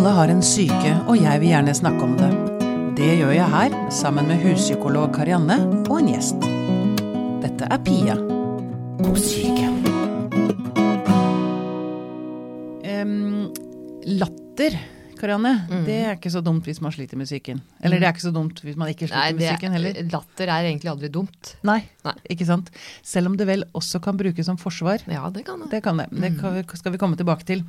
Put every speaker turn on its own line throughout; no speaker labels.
Alle har en syke, og jeg vil gjerne snakke om det. Det gjør jeg her, sammen med huspsykolog Karianne og en gjest. Dette er Pia på syke. Um, latter, Karianne, det er ikke så dumt hvis man sliter med psyken. Eller det er ikke så dumt hvis man ikke sliter
Nei,
med psyken heller.
latter er egentlig aldri dumt.
Nei,
Nei.
ikke sant. Selv om det vel også kan brukes som forsvar.
Ja, det kan det.
Det kan det. Det skal vi komme tilbake til.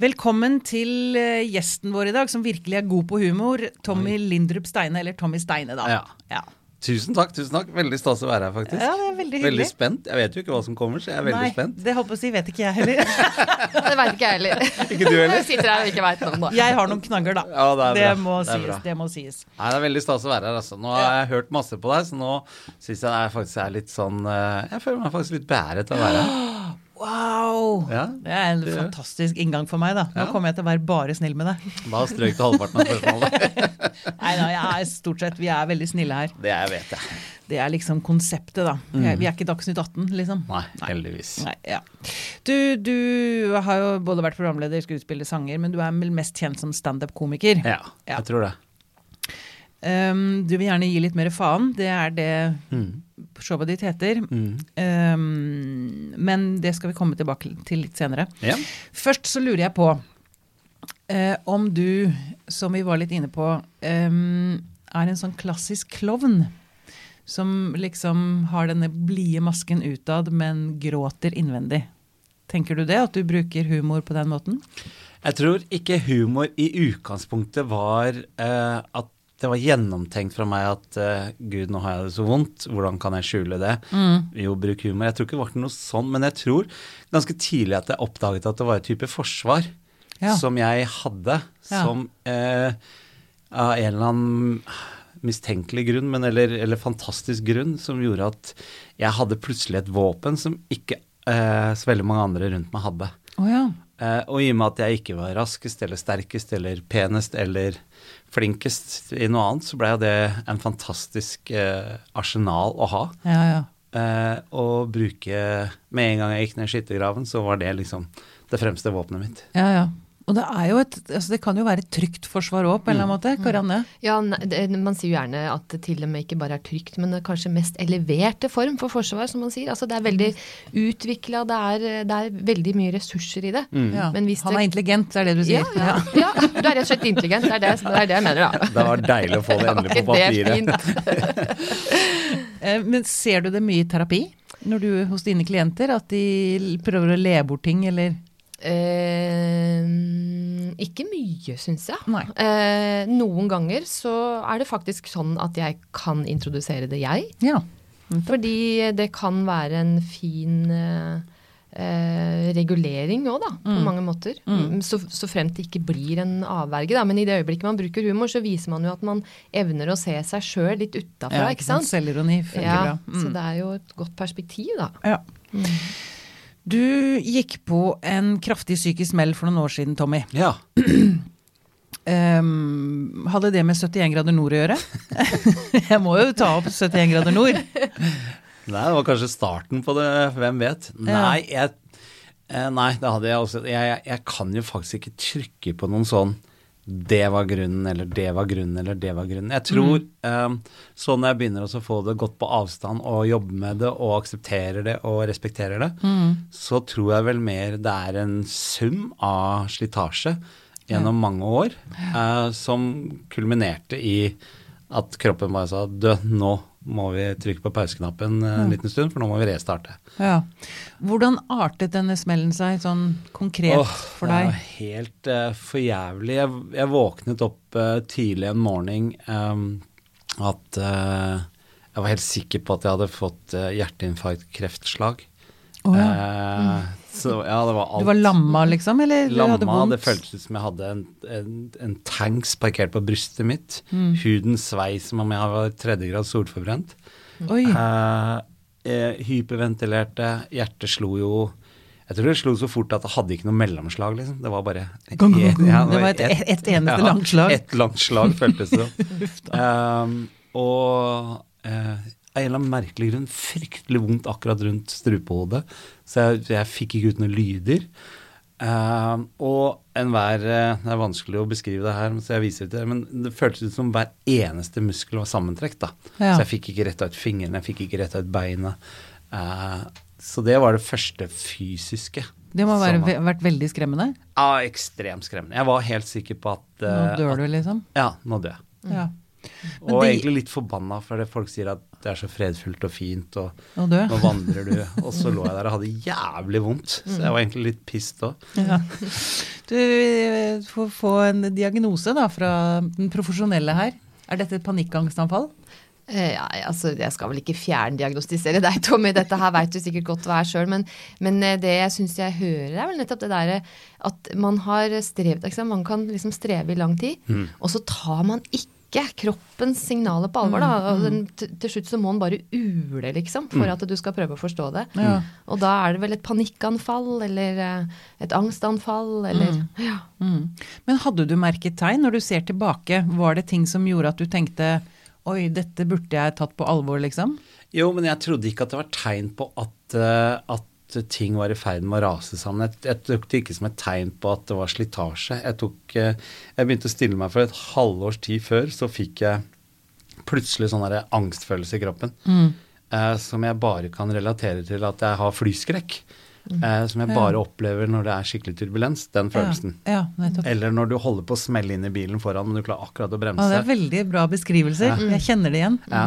Velkommen til eh, gjesten vår i dag, som virkelig er god på humor. Tommy Lindrup Steine, eller Tommy Steine, da.
Ja.
ja.
Tusen takk, tusen takk. Veldig stas å være her, faktisk.
Ja, det er veldig hyggelig.
Veldig spent. Jeg vet jo ikke hva som kommer, så jeg er veldig
Nei,
spent.
det håper jeg å si, vet ikke jeg heller.
Det veit ikke jeg heller.
Ikke du heller?
Jeg sitter her og ikke veit noe om det.
Jeg har noen knagger, da.
Ja, det er bra.
må
Det er
sies.
bra.
Det må sies.
Nei, Det er veldig stas å være her. altså. Nå har jeg hørt masse på deg, så nå syns jeg det faktisk er litt sånn eh, Jeg føler meg faktisk litt beæret av å være her.
Wow!
Ja,
Det er en
det-
fantastisk inngang for meg, da. Nå
Ja.
kommer jeg til å være bare snill med deg.
Da strøk du halvparten av spørsmålet.
Nei da, jeg er stort sett Vi er veldig snille her.
Det jeg vet jeg.
Det er liksom konseptet, da. Mm. Vi er ikke Dagsnytt 18, liksom.
Nei, heldigvis.
Nei, ja. Du, du har jo både vært programleder, skuespiller, sanger, men du er mest kjent som standup-komiker.
Ja. jeg tror det.
Um, du vil gjerne gi litt mer faen. Det er det
Mm.
Showet ditt heter.
Mm.
Um, men det skal vi komme tilbake til litt senere.
Ja.
Først så lurer jeg på uh, om du, som vi var litt inne på, um, er en sånn klassisk klovn. Som liksom har denne blide masken utad, men gråter innvendig. Tenker du det? At du bruker humor på den måten?
Jeg tror ikke humor i utgangspunktet var eh, at det var gjennomtenkt fra meg at uh, gud, nå har jeg det så vondt, hvordan kan jeg skjule det? Jo, bruk humor. Jeg tror ikke det var noe sånn, men jeg tror ganske tidlig at jeg oppdaget at det var et type forsvar
Ja.
som jeg hadde,
Ja.
som uh, av en eller annen mistenkelig grunn, men eller, eller fantastisk grunn, som gjorde at jeg hadde plutselig et våpen som ikke uh, så veldig mange andre rundt meg hadde.
Å ja.
Eh, og i og med at jeg ikke var raskest eller sterkest eller penest eller flinkest i noe annet, så ble jo det en fantastisk eh, arsenal å ha.
Ja, ja.
Eh, og bruke Med en gang jeg gikk ned i skyttergraven, så var det liksom det fremste våpenet mitt.
ja, ja. Og det er jo et altså Det kan jo være et trygt forsvar òg, på en eller annen måte. Karianne?
Ja, Man sier jo gjerne at det til og med ikke bare er trygt, men det er kanskje mest eleverte form for forsvar, som man sier. Altså Det er veldig utvikla, det, det er veldig mye ressurser i det.
Ja.
Men hvis
Han er intelligent, det er det du sier.
ja, ja, du er rett og slett intelligent. Det er det, det, er det jeg mener, da.
Det var deilig å få det endelig på papiret.
Eh, Men ser du det mye i terapi når du hos dine klienter? At de prøver å le bort ting, eller
Eh, ikke mye, syns jeg. Eh, noen ganger så er det faktisk sånn at jeg kan introdusere det, jeg.
Ja.
Fordi det kan være en fin eh, eh, regulering òg, da. På mange måter. Mm, Så, så fremt det ikke blir en avverge, da. Men i det øyeblikket man bruker humor, så viser man jo at man evner å se seg sjøl litt utafra,
ja
ikke sant?
Selvironi funker
Ja,
bra. Mm.
Så det er jo et godt perspektiv, da.
Ja. Du gikk på en kraftig psykisk smell for noen år siden, Tommy.
Ja.
Um, hadde det med 71 grader nord å gjøre? Jeg må jo ta opp 71 grader nord.
Nei, det var kanskje starten på det, hvem vet. Nei, jeg, eh, nei det hadde jeg også. Jeg, jeg, jeg kan jo faktisk ikke trykke på noen sånn det var grunnen, eller det var grunnen, eller det var grunnen. Jeg tror eh, så når jeg begynner å få det godt på avstand og jobbe med det og aksepterer det og respekterer det, så tror jeg vel mer det er en sum av slitasje gjennom mange år uh, som kulminerte i at kroppen bare sa dø, nå må vi trykke på pauseknappen eh, en liten stund, for nå må vi restarte.
Ja. Hvordan artet denne smellen seg sånn konkret
Åh,
for
Det var helt uh, for jævlig. Jeg, jeg våknet opp uh, tidlig en morgen um, at uh, jeg var helt sikker på at jeg hadde fått uh, hjerteinfarkt, kreftslag.
Oh, ja.
Eh, så ja, det var alt.
Du var lamma, liksom? Eller du hadde
Lamma,
vondt?
det føltes som jeg hadde en, en, en tanks parkert på brystet mitt.
Mm.
Huden svei som om jeg var tredjegrads solforbrent.
Oi.
Eh, eh, hyperventilerte, hjertet slo jo Jeg tror det slo så fort at det hadde ikke noe mellomslag, liksom. Det var bare
gang.
Ja,
Det var et- ett eneste langt slag.
Ett langt slag, føltes det som. Um, og eh, av en eller annen merkelig grunn fryktelig vondt akkurat rundt strupehodet. Så jeg, jeg fikk ikke ut noen lyder. Uh, og enhver uh, Det er vanskelig å beskrive det her, så jeg viser det til dere. Men det føltes ut som hver eneste muskel var sammentrekt. da.
Ja.
Så jeg fikk ikke retta ut fingrene, jeg fikk ikke retta ut beinet. Uh, så det var det første fysiske.
Det må
ha
vært veldig skremmende.
Ja, ekstremt skremmende. Jeg var helt sikker på at
Nå
eh,
dør du, liksom.
Ja, nå dør jeg.
Ja. Men
Og
de-
egentlig litt forbanna, for det folk sier at det er så fredfullt og fint, og
Å
nå vandrer du. Og så lå jeg der og hadde jævlig vondt, så jeg var egentlig litt pissed òg.
Ja. Du eh, får få en diagnose da fra den profesjonelle her. Er dette et panikkangstanfall?
Eh, Ja, altså, jeg skal vel ikke fjerndiagnostisere deg, Tommy. Dette her veit du sikkert godt hva er sjøl. Men, men eh, det jeg syns jeg hører, er vel nettopp det derre at man har strevd? Man kan liksom streve i lang tid, og så tar man ikke kroppens signaler på alvor. Da. Den, til, til slutt så må den bare ule, liksom, for at du skal prøve å forstå det.
Ja.
Og da er det vel et panikkanfall eller eh, et angstanfall eller ja.
Mm. Men hadde du merket tegn når du ser tilbake? Var det ting som gjorde at du tenkte oi, dette burde jeg tatt på alvor, liksom?
Jo, men jeg trodde ikke at det var tegn på at, eh, at ting var i ferd med å rase sammen. Jeg, jeg tok det ikke som et tegn på at det var slitasje. Jeg, tok, eh, jeg begynte å stille meg for et halvårs tid før, så fikk jeg plutselig sånn angstfølelse i kroppen. Eh, som jeg bare kan relatere til at jeg har flyskrekk. Eh, som jeg bare opplever når det er skikkelig turbulens. Den følelsen.
Ja, ja.
Eller når du holder på å smelle inn i bilen foran, men du klarer akkurat å bremse.
Ja, det er veldig bra beskrivelser. Jeg kjenner det igjen.
Ja,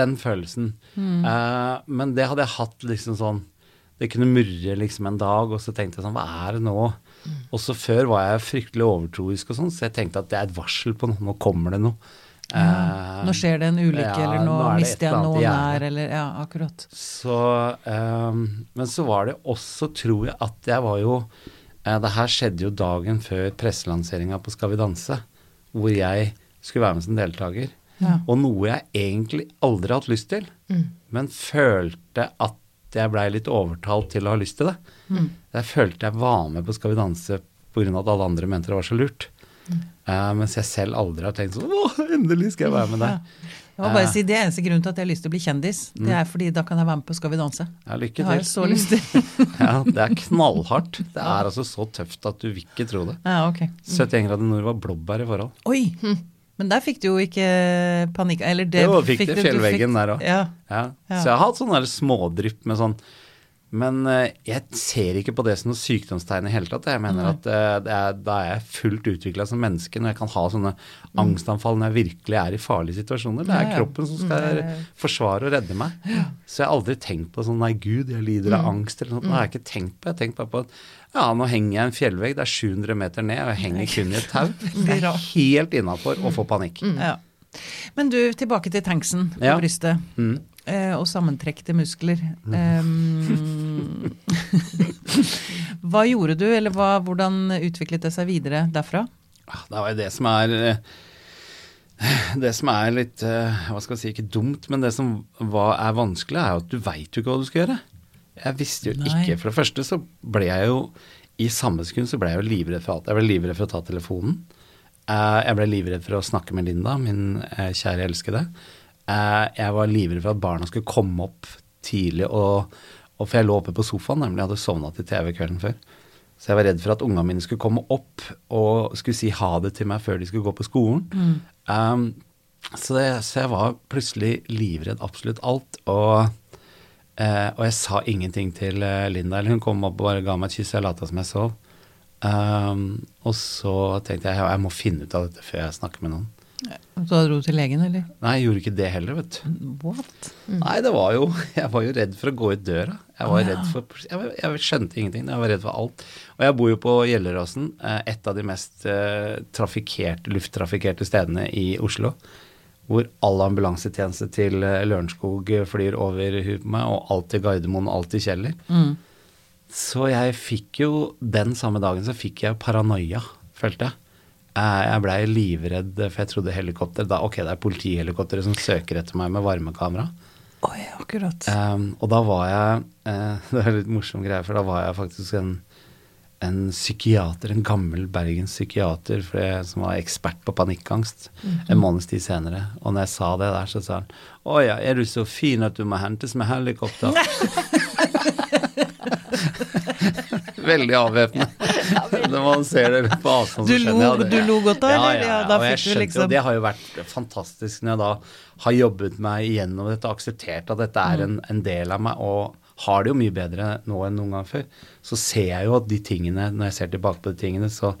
den følelsen. Eh, men det hadde jeg hatt liksom sånn Det kunne murre liksom en dag, og så tenkte jeg sånn Hva er det nå? Og så før var jeg fryktelig overtroisk og sånn, så jeg tenkte at det er et varsel på noe. Nå kommer det noe. Eh,
Nå skjer det en ulykke,
ja,
eller nå,
nå er
mister jeg noen nær, eller Ja, akkurat.
Så, ehm, men så var det også, tror jeg, at jeg var jo eh, Det her skjedde jo dagen før presselanseringa på Skal vi danse, hvor jeg skulle være med som deltaker.
Ja.
Og noe jeg egentlig aldri har hatt lyst til, men følte at jeg blei litt overtalt til å ha lyst til det. Jeg følte jeg var med på Skal vi danse pga. at alle andre mente det var så lurt. Eh, mens jeg selv aldri har tenkt sånn Å, endelig skal jeg være med der.
Jeg må bare si Det eneste grunnen til at jeg har lyst til å bli kjendis. Det er fordi da kan jeg være med på Skal vi danse.
Ja, lykke
til. jeg
har
så lyst til.
Ja, det er knallhardt. Det er altså så tøft at du vil ikke tro det.
Ja, ok.
71 grader nord var blåbær i forhold.
Oi! Men der fikk du jo ikke panikk Eller det
Jo, fikk det
du- du
fjellveggen
fikk-
der òg.
Ja.
Ja.
Ja.
Så jeg har hatt sånne smådrypp med sånn Men eh, jeg ser ikke på det som noe sykdomstegn i hele tatt. Jeg mener at eh, det er, da er jeg fullt utvikla som menneske når jeg kan ha sånne angstanfall når jeg virkelig er i farlige situasjoner. Det er
Mm. Ja, ja.
kroppen som skal
Nei. er-
forsvare og redde meg. Så jeg har aldri tenkt på sånn nei gud, jeg lider
Mm.
av angst eller noe. Det har jeg ikke tenkt på. Jeg har tenkt bare på at ja, nå henger jeg i en fjellvegg, det er 700 meter ned, og jeg henger kun i et tau. Det er helt innafor å få panikk.
Ja. Men du, tilbake til tanksen på
Ja.
brystet.
Mm.
Eh, Og sammentrekte muskler. Um, hva gjorde du, eller hva, hvordan utviklet det seg videre derfra?
Ah, Det var jo det som er eh, Det som er litt eh, Hva skal jeg si, ikke dumt, men det som var, er vanskelig, er jo at du veit jo ikke hva du skal gjøre. Jeg visste jo
Nei.
ikke. For det første så ble jeg jo I samme sekund så ble jeg jo livredd for alt. Jeg ble livredd for å ta telefonen. Jeg ble livredd for å snakke med Linda, min kjære elskede. Eh, Jeg var livredd for at barna skulle komme opp tidlig, og, og for jeg lå oppe på sofaen, nemlig jeg hadde sovna til TV kvelden før. Så jeg var redd for at ungene mine skulle komme opp og skulle si ha det til meg før de skulle gå på skolen. Um, så, det, så jeg var plutselig livredd absolutt alt. Og, eh, og jeg sa ingenting til Linda. Eller hun kom opp og bare ga meg et kyss, jeg lata som jeg sov. Um, og så tenkte jeg jeg må finne ut av dette før jeg snakker med noen.
Så da dro du til legen, eller?
Nei, jeg gjorde ikke det heller, vet du.
What?
Nei, det var jo Jeg var jo redd for å gå ut døra. Jeg var redd for Jeg, jeg skjønte ingenting. Jeg var redd for alt. Og jeg bor jo på Gjelleråsen, eh, et av de mest trafikerte, trafikkerte, lufttrafikkerte stedene i Oslo. Hvor all ambulansetjeneste til eh, Lørenskog flyr over huet på meg, og alt til Gardermoen og alt til Kjeller. Så jeg fikk jo Den samme dagen så fikk jeg paranoia, følte jeg. Eh, Jeg blei livredd, for jeg trodde helikopter da, Ok, det er politihelikoptre som søker etter meg med varmekamera.
Oi, akkurat.
Um, og da var jeg uh, Det er litt morsom greie, for da var jeg faktisk en, en psykiater, en gammel Bergens psykiater for det, som var ekspert på panikkangst, en måneds tid senere. Og når jeg sa det der, så sa han Å ja, er du så fin at du må hentes med helikopter? Veldig avvæpnende. Når man ser det på avstand, så skjønner jeg det.
du lo godt da, eller?
Ja,
Ja,
ja, skjønte
liksom-
Det har jo vært fantastisk når jeg da har jobbet meg gjennom dette og akseptert at dette er en, en del av meg, og har det jo mye bedre nå enn noen gang før. Så ser jeg jo at de tingene, når jeg ser tilbake på de tingene, så,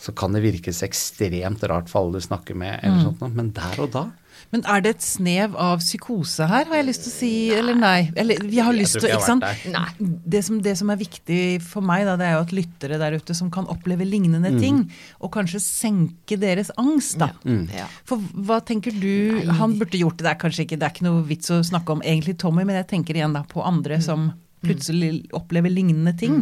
så kan det virkes ekstremt rart for alle du snakker med, eller sånt noe. Men der og da
Men er det et snev av psykose her, har jeg lyst til å si, eller nei? Eller jeg har
Jeg
lyst til,
ikke
ikke sant?
Nei.
Det som, det som er viktig for meg, da, det er jo at lyttere der ute som kan oppleve lignende
Mm.
ting, og kanskje senke deres angst, da.
Mm.
Ja.
For hva tenker du
Nei.
Han burde gjort det, det er kanskje ikke, det er ikke noe vits å snakke om egentlig Tommy, men jeg tenker igjen da på
Mm.
andre som plutselig opplever lignende ting.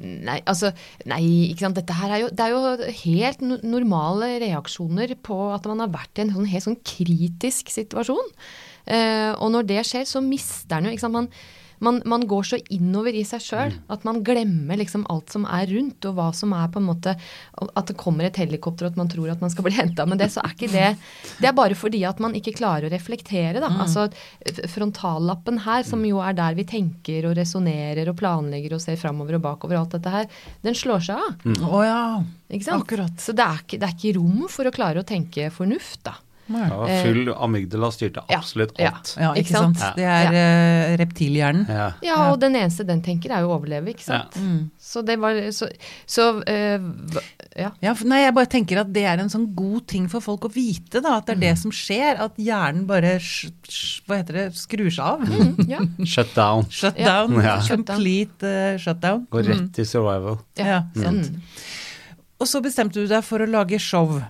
Nei, altså, nei, ikke sant. Dette her er jo, det er jo helt normale reaksjoner på at man har vært i en sånn helt sånn kritisk situasjon. Eh, og når det skjer, så mister den jo ikke sant? Man, man, man går så innover i seg sjøl at man glemmer liksom alt som er rundt, og hva som er på en måte At det kommer et helikopter og at man tror at man skal bli henta med det, så er ikke det Det er bare fordi at man ikke klarer å reflektere, da. Altså frontallappen her, som jo er der vi tenker og resonnerer og planlegger og ser framover og bakover og alt dette her, den slår seg av.
Å ja.
Ikke sant?
Akkurat.
Så det er, ikke, det er ikke rom for å klare å tenke fornuft, da.
Det var full amygdala styrte absolutt
ja.
alt.
Ja,
Ikke
ikke sant.
sant?
Det er eh, reptilhjernen.
Ja.
Ja, og den eneste den tenker, er jo å overleve, ikke sant.
Mm.
Så det var Så, så uh, ja.
Ja, nei, jeg bare tenker at det er en sånn god ting for folk å vite, da. At det er det som skjer. At hjernen bare hva heter det, skrur seg av.
Mm, ja.
Shut down.
Shut down.
Ja.
Complete eh, shutdown.
Går rett til survival.
Ja, sant.
Mm.
Og så bestemte du deg for å lage show.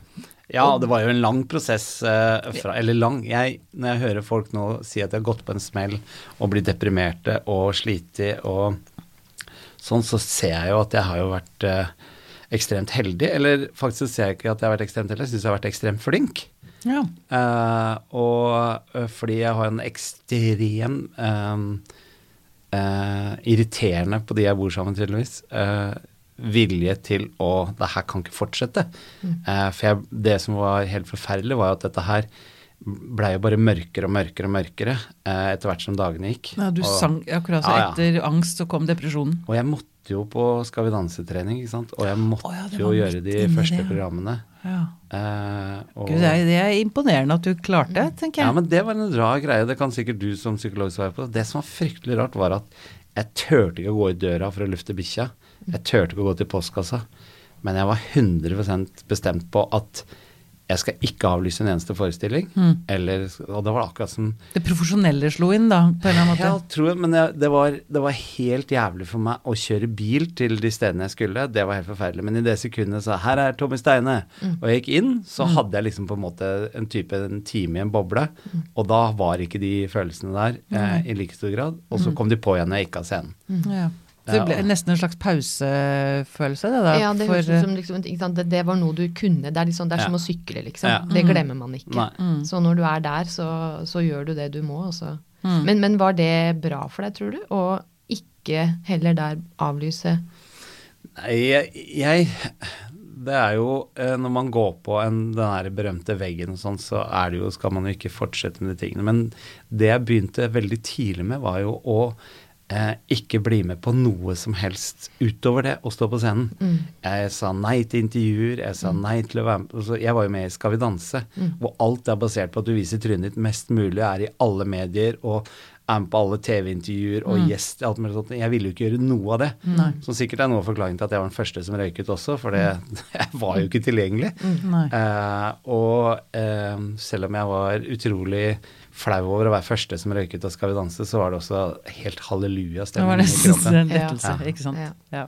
Ja, det var jo en lang prosess eh, fra Eller lang. Jeg, når jeg hører folk nå si at de har gått på en smell og blitt deprimerte og slitt og sånn, så ser jeg jo at jeg har jo vært eh, ekstremt heldig. Eller faktisk ser jeg ikke at jeg har vært ekstremt heldig, jeg syns jeg har vært ekstremt flink.
Ja.
Eh, og eh, fordi jeg har en ekstrem eh, eh, irriterende på de jeg bor sammen, tydeligvis. eh, vilje til å Det her kan ikke fortsette. Eh, for jeg, det som var helt forferdelig, var jo at dette her blei jo bare mørkere og mørkere og mørkere eh, etter hvert som dagene gikk.
ja, du
og,
sang akkurat så
Ja, ja.
etter angst, så kom depresjonen.
og jeg måtte jo på Skal vi danse-trening, ikke sant. Og jeg måtte
oh, ja,
jo gjøre de første
det,
programmene.
Ja.
Eh, og,
Gud, det, er, det er imponerende at du klarte, tenker jeg.
Ja, men det var en rar greie. Det kan sikkert du som psykolog svare på. Det som var fryktelig rart, var at jeg turte ikke å gå i døra for å lufte bikkja. Jeg turte ikke å gå til postkassa. Men jeg var 100% bestemt på at jeg skal ikke avlyse en eneste forestilling. Eller, og det var akkurat som
Det profesjonelle slo inn, da, på en eller annen måte.
Ja, tror jeg, men jeg, det, var, det var helt jævlig for meg å kjøre bil til de stedene jeg skulle. Det var helt forferdelig. Men i det sekundet sa 'her er Tommy Steine', og jeg gikk inn, så hadde jeg liksom på en måte en type en time i en boble. Og da var ikke de følelsene der eh, i like stor grad. Og så kom de på igjen når jeg gikk av scenen.
Ja. Så det ble nesten en slags pausefølelse, det da?
Ja, det
for,
høres ut som liksom, ikke sant, det, det var noe du kunne. Det er, liksom, det er
Ja.
som å sykle, liksom.
Ja.
Det glemmer man ikke.
Mm.
Så når du er der, så, så gjør du det du må.
Mm.
Men, men var det bra for deg, tror du? Å ikke heller der avlyse
Nei, jeg, jeg Det er jo eh, Når man går på en, den der berømte veggen og sånn, så er det jo, skal man jo ikke fortsette med de tingene. Men det jeg begynte veldig tidlig med, var jo å eh, ikke bli med på noe som helst utover det å stå på scenen. Jeg sa nei til intervjuer, jeg sa nei til å være med altså, Jeg var jo med i Skal vi danse, hvor alt er basert på at du viser trynet ditt mest mulig, er i alle medier og er med på alle TV-intervjuer og gjest. alt mulig sånt. Jeg ville jo ikke gjøre noe av det. Som sikkert er noe av forklaringen til at jeg var den første som røyket også, for det, jeg var jo ikke tilgjengelig.
Nei.
Eh, og eh, selv om jeg var utrolig flau over å være første som røyket av Skal vi danse, så var det også helt
Det
halleluja-stemning
var
i
nesten
kroppen.
en lettelse,
Ja.
ikke sant.
Ja.
Ja.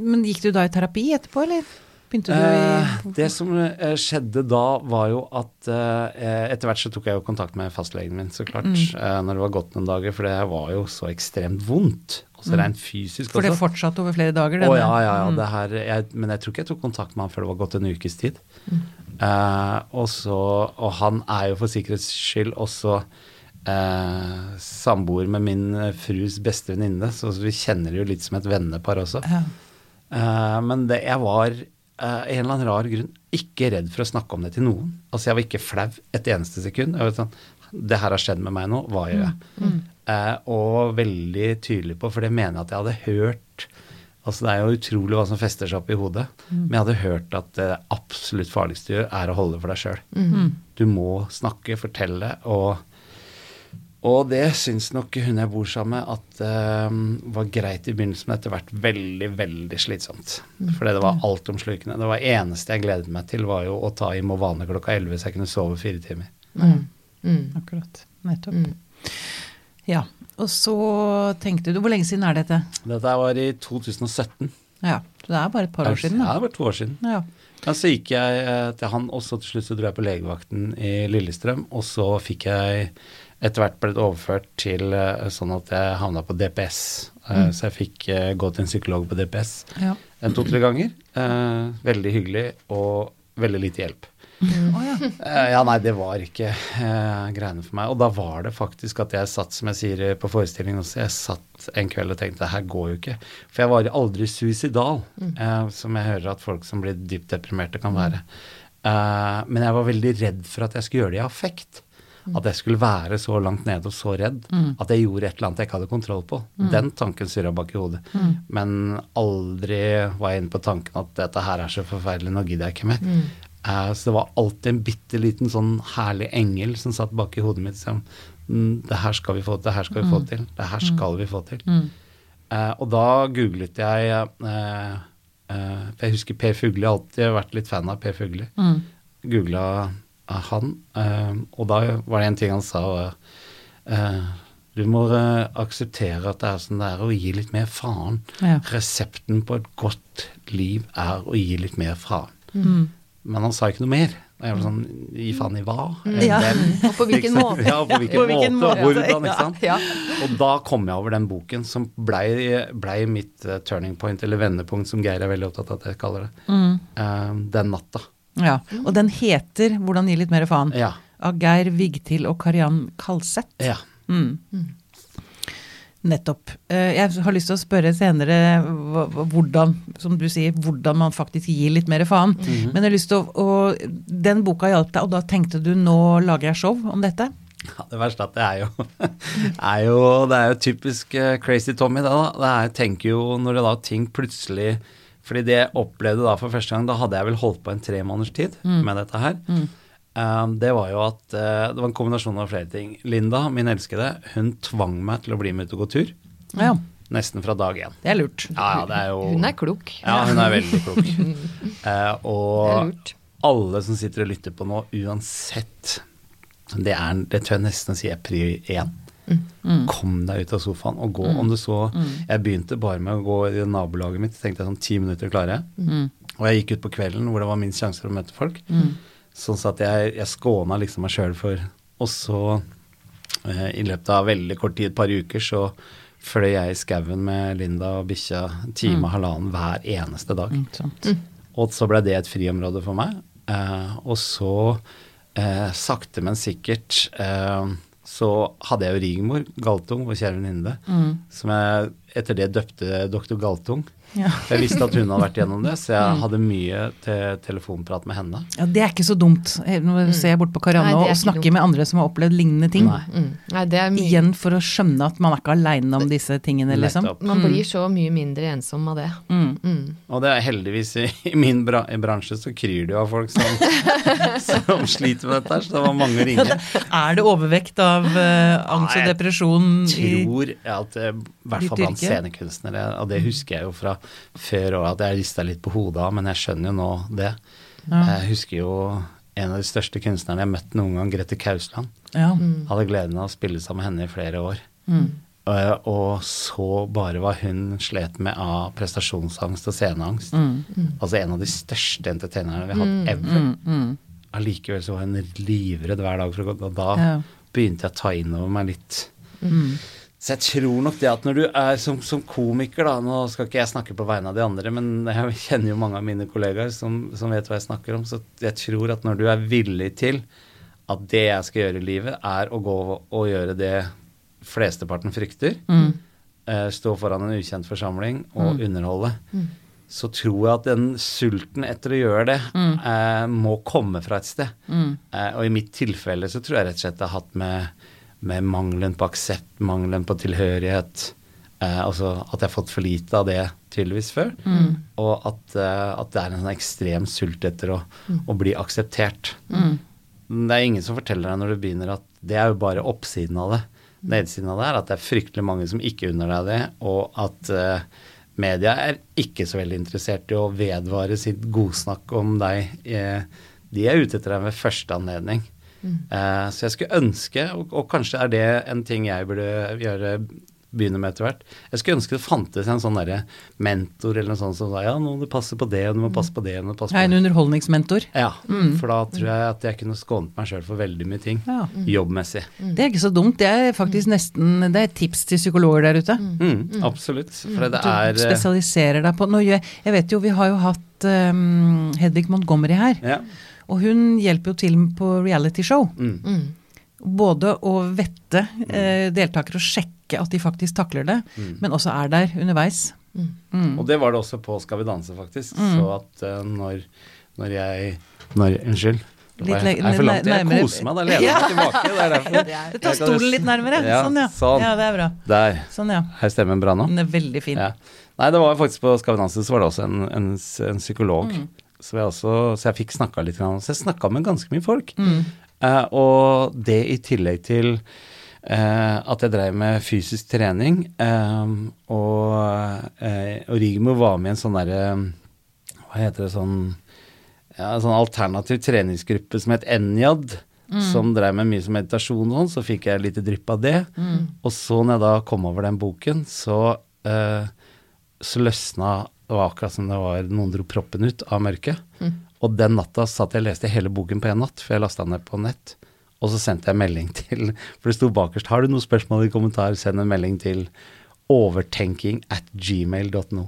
Men gikk du da i terapi etterpå, eller? Begynte du
Eh,
i
det som eh, skjedde da, var jo at eh, etter hvert så tok jeg jo kontakt med fastlegen min, så klart,
Mm.
eh, når det var gått noen dager, for det var jo så ekstremt vondt. Også rent fysisk
også. For det fortsatte over flere dager?
Å
denne-
ja, ja, ja.
Mm.
Det her, jeg, men jeg tror ikke jeg tok kontakt med han før det var gått en ukes tid. Eh, og, så, og han er jo for sikkerhets skyld også eh, samboer med min eh, frus beste venninne, så vi kjenner jo litt som et vennepar også.
Ja.
Eh, men det, jeg var eh, en eller annen rar grunn ikke redd for å snakke om det til noen. Altså Jeg var ikke flau et eneste sekund. Jeg var sånn, det her har skjedd med meg nå, hva gjør jeg? Eh, og veldig tydelig på, for det mener jeg at jeg hadde hørt Altså Det er jo utrolig hva som fester seg opp i hodet. Men jeg hadde hørt at det absolutt farligste du gjør, er å holde det for deg sjøl. Du må snakke, fortelle, og, og det syns nok hun jeg bor sammen med at uh, var greit i begynnelsen, men etter hvert veldig, veldig slitsomt. Fordi det var altomslukende. Det var eneste jeg gledet meg til, var jo å ta i Movane klokka 11 så jeg kunne sove fire timer.
Mm.
Akkurat. Nettopp. Ja. Og så tenkte du Hvor lenge siden er dette?
Dette var i 2017.
Ja, så det er bare et par år siden,
Ja,
da.
det var to år siden.
Ja.
Ja, så gikk jeg eh, til han, og så til slutt så dro jeg på legevakten i Lillestrøm. Og så fikk jeg etter hvert blitt overført til eh, sånn at jeg havna på DPS. Mm. Så jeg fikk eh, gå til en psykolog på DPS
Ja.
en to-tre ganger. Eh, veldig hyggelig og veldig lite hjelp.
Oh, ja.
Eh, ja, nei, det var ikke eh, greiene for meg. Og da var det faktisk at jeg satt, som jeg sier eh, på forestillingen også, jeg satt en kveld og tenkte det her går jo ikke. For jeg var aldri suicidal, eh, som jeg hører at folk som blir dypt deprimerte kan være. Eh, men jeg var veldig redd for at jeg skulle gjøre det i affekt. At jeg skulle være så langt nede og så redd at jeg gjorde et eller annet jeg ikke hadde kontroll på. Den tanken surra bak i hodet. Men aldri var jeg inne på tanken at dette her er så forferdelig, nå gidder jeg ikke mer. Eh, så det var alltid en bitte liten sånn herlig engel som satt bak i hodet mitt og sa Det her skal vi få til, det her skal vi få til, det her skal vi få til. Eh, og da googlet jeg eh, For jeg husker Per Fugli, jeg har alltid vært litt fan av Per Fugli.
Mm.
Googla han, eh, og da var det en ting han sa. Uh, du må eh, akseptere at det er sånn det er, og gi litt mer faen.
Ja.
Resepten på et godt liv er å gi litt mer faen.
Mm.
Men han sa ikke noe mer. Og jeg var sånn Gi faen i hva?
Ja.
Hvem?
Og på hvilken måte?
Ja, på hvilken,
På hvilken
måte,
måte,
hvordan, ikke sant.
Ja.
Og da kom jeg over den boken som blei ble mitt eh, turning point, eller vendepunkt, som Geir er veldig opptatt av at jeg kaller det.
Mm.
uh, den natta.
Ja. Og den heter 'Hvordan gi litt mer faen'?
Ja.
Av Geir Vigtil og Kariann Kalseth.
ja.
Mm. Nettopp. Eh, Jeg har lyst til å spørre senere hvordan, som du sier, hvordan man faktisk gir litt mer faen. Men jeg har lyst til å, og Den boka hjalp deg, og da tenkte du nå lager jeg show om dette?
Ja, det verste er at det er jo, er jo Det er jo typisk eh, Crazy Tommy, det da. Det er, jeg tenker jo når det da ting plutselig Fordi det jeg opplevde da for første gang, da hadde jeg vel holdt på en tre måneders tid med dette her. Um, det var jo at uh, Det var en kombinasjon av flere ting. Linda, min elskede, hun tvang meg til å bli med ut og gå tur.
Ja,
Nesten fra dag én.
det er lurt.
Ja, ja, det er jo
Hun er klok.
Ja, hun er veldig klok.
uh,
og alle som sitter og lytter på nå, uansett Det, er, det tør jeg nesten si er pri én. Kom deg ut av sofaen og gå. Om du så Jeg begynte bare med å gå i nabolaget mitt, tenkte jeg sånn ti minutter klarer jeg. Og jeg gikk ut på kvelden hvor det var minst sjanse å møte folk. Sånn at jeg, jeg skåna liksom meg sjøl for Og så, eh, i løpet av veldig kort tid, et par uker, så fløy jeg i skauen med Linda og bikkja en time og halvannen hver eneste dag.
Mm.
Og så ble det et friområde for meg. Eh, og så, eh, sakte, men sikkert, eh, så hadde jeg jo Rigmor Galtung, vår kjære venninne, som jeg etter det døpte doktor Galtung.
Ja.
Jeg visste at hun hadde vært gjennom det, så jeg hadde mye til telefonprat med henne.
Ja, Det er ikke så dumt. Eh, Nå ser jeg bort på Karianne og snakker
dumt.
med andre som har opplevd lignende ting.
Nei.
Mm. Nei, det er mye.
Igjen for å skjønne at man er ikke aleine om disse tingene, liksom.
Man blir så mye mindre ensom av det.
Mm.
Mm.
Og det er heldigvis i, i min bra, i bransje så kryr det jo av folk som, som sliter med dette, her, så det var mange ringer.
Er det overvekt av uh, angst og
jeg
depresjon i
tror at eh, i hvert fall blant scenekunstnere, og det husker jeg jo fra før òg, at jeg rista litt på hodet av, men jeg skjønner jo nå det. Jeg husker jo en av de største kunstnerne jeg har møtt noen gang, Grete Kausland.
Ja.
Hadde gleden av å spille sammen med henne i flere år.
Mm.
Og, og så bare hva hun slet med av prestasjonsangst og sceneangst.
Mm.
Altså en av de største entertainerne vi har hatt ever.
Mm.
Allikevel så var hun livredd hver dag for å gå, og da
Ja.
begynte jeg å ta inn over meg litt.
Mm.
Så jeg tror nok det at når du er som, som komiker, da Nå skal ikke jeg snakke på vegne av de andre, men jeg kjenner jo mange av mine kollegaer som, som vet hva jeg snakker om. Så jeg tror at når du er villig til at det jeg skal gjøre i livet, er å gå og gjøre det flesteparten frykter,
Mm.
eh, stå foran en ukjent forsamling og underholde, så tror jeg at den sulten etter å gjøre det eh, må komme fra et sted.
Mm.
Eh, og i mitt tilfelle så tror jeg rett og slett det har hatt med, med mangelen på aksept, mangelen på tilhørighet, Eh, altså at jeg har fått for lite av det tydeligvis før. Og at, eh, at det er en sånn ekstrem sult etter å, å bli akseptert. Det er ingen som forteller deg når du begynner at det er jo bare oppsiden av det. Nedsiden av det er at det er fryktelig mange som ikke unner deg det, og at eh, media er ikke så veldig interessert i å vedvare sitt godsnakk om deg. Eh, de er ute etter deg ved første anledning. Eh, så jeg skulle ønske, og, og kanskje er det en ting jeg burde gjøre begynne med etter hvert. Jeg skulle ønske det fantes en sånn derre mentor eller noe sånt som sa ja, nå må du passe på det, og du må passe på det, og du må passe på
Jeg er en underholdningsmentor.
Ja, for da tror jeg at jeg kunne skånet meg sjøl for veldig mye ting.
Ja.
Jobbmessig.
Det er ikke så dumt. Det er faktisk nesten Det er et tips til psykologer der ute.
Mm, absolutt. For det er Du
spesialiserer deg på nå, gjør- Jeg vet jo, vi har jo hatt um, Hedvig Montgomery her.
Ja.
Og hun hjelper jo til på realityshow.
Mm.
Mm.
Både å vette eh, deltakere og sjekke at de faktisk takler det, men også er der underveis. Mm.
Og det var det også på Skal vi danse, faktisk. Så at uh, når, når jeg når, Unnskyld.
Litt
jeg, er for langt. jeg koser meg, da lener jeg meg tilbake. Det er derfor.
Du tar stolen litt nærmere.
Ja,
sånn, ja.
sånn.
Ja, det er bra.
Der.
Sånn, ja.
Er stemmen bra nå?
Den er veldig fin.
Ja. Nei, det var faktisk på Skal så var det også en, en, en psykolog.
Mm.
Så, jeg også, så jeg fikk snakka litt. Så jeg snakka med ganske mye folk.
Mm.
Eh, og det i tillegg til eh, at jeg drev med fysisk trening. eh, og, og Rigmor var med i en sånn derre Hva heter det sånn ja, en sånn alternativ treningsgruppe som het Enjad. Som drev med mye som meditasjon og sånn, så fikk jeg lite drypp av det. Og så når jeg da kom over den boken, så, eh, så løsna Det var akkurat som det var noen dro proppen ut av mørket. Og den natta satt jeg og leste hele boken på en natt, for jeg lasta den ned på nett. Og så sendte jeg melding til For det sto bakerst Har du noen spørsmål i kommentar, send en melding til overtenking at gmail.no.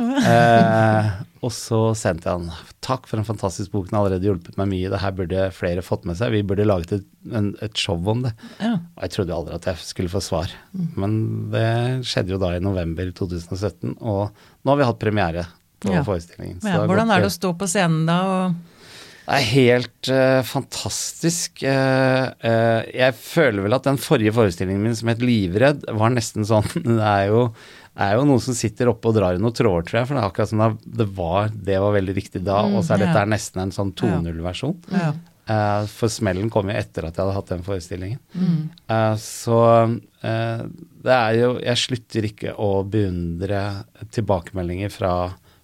Eh, og så sendte jeg han takk for en fantastisk bok, den har allerede hjulpet meg mye. Det her burde flere fått med seg. Vi burde laget et, en, et show om det.
Ja.
Og jeg trodde aldri at jeg skulle få svar. Men det skjedde jo da i november 2017, og nå har vi hatt premiere på
Ja.
forestillingen.
Ja, hvordan er det å stå på scenen da? Og,
det er helt uh, fantastisk. Uh, uh, jeg føler vel at den forrige forestillingen min som het Livredd, var nesten sånn Det er jo, er jo noen som sitter oppe og drar i noen tråder, tror jeg. For det er akkurat som sånn det var Det var veldig riktig da, og så er dette
ja.
er nesten en sånn 2.0-versjon.
ja.
For smellen kom jo etter at jeg hadde hatt den forestillingen.
Mm.
Så det er jo Jeg slutter ikke å beundre tilbakemeldinger fra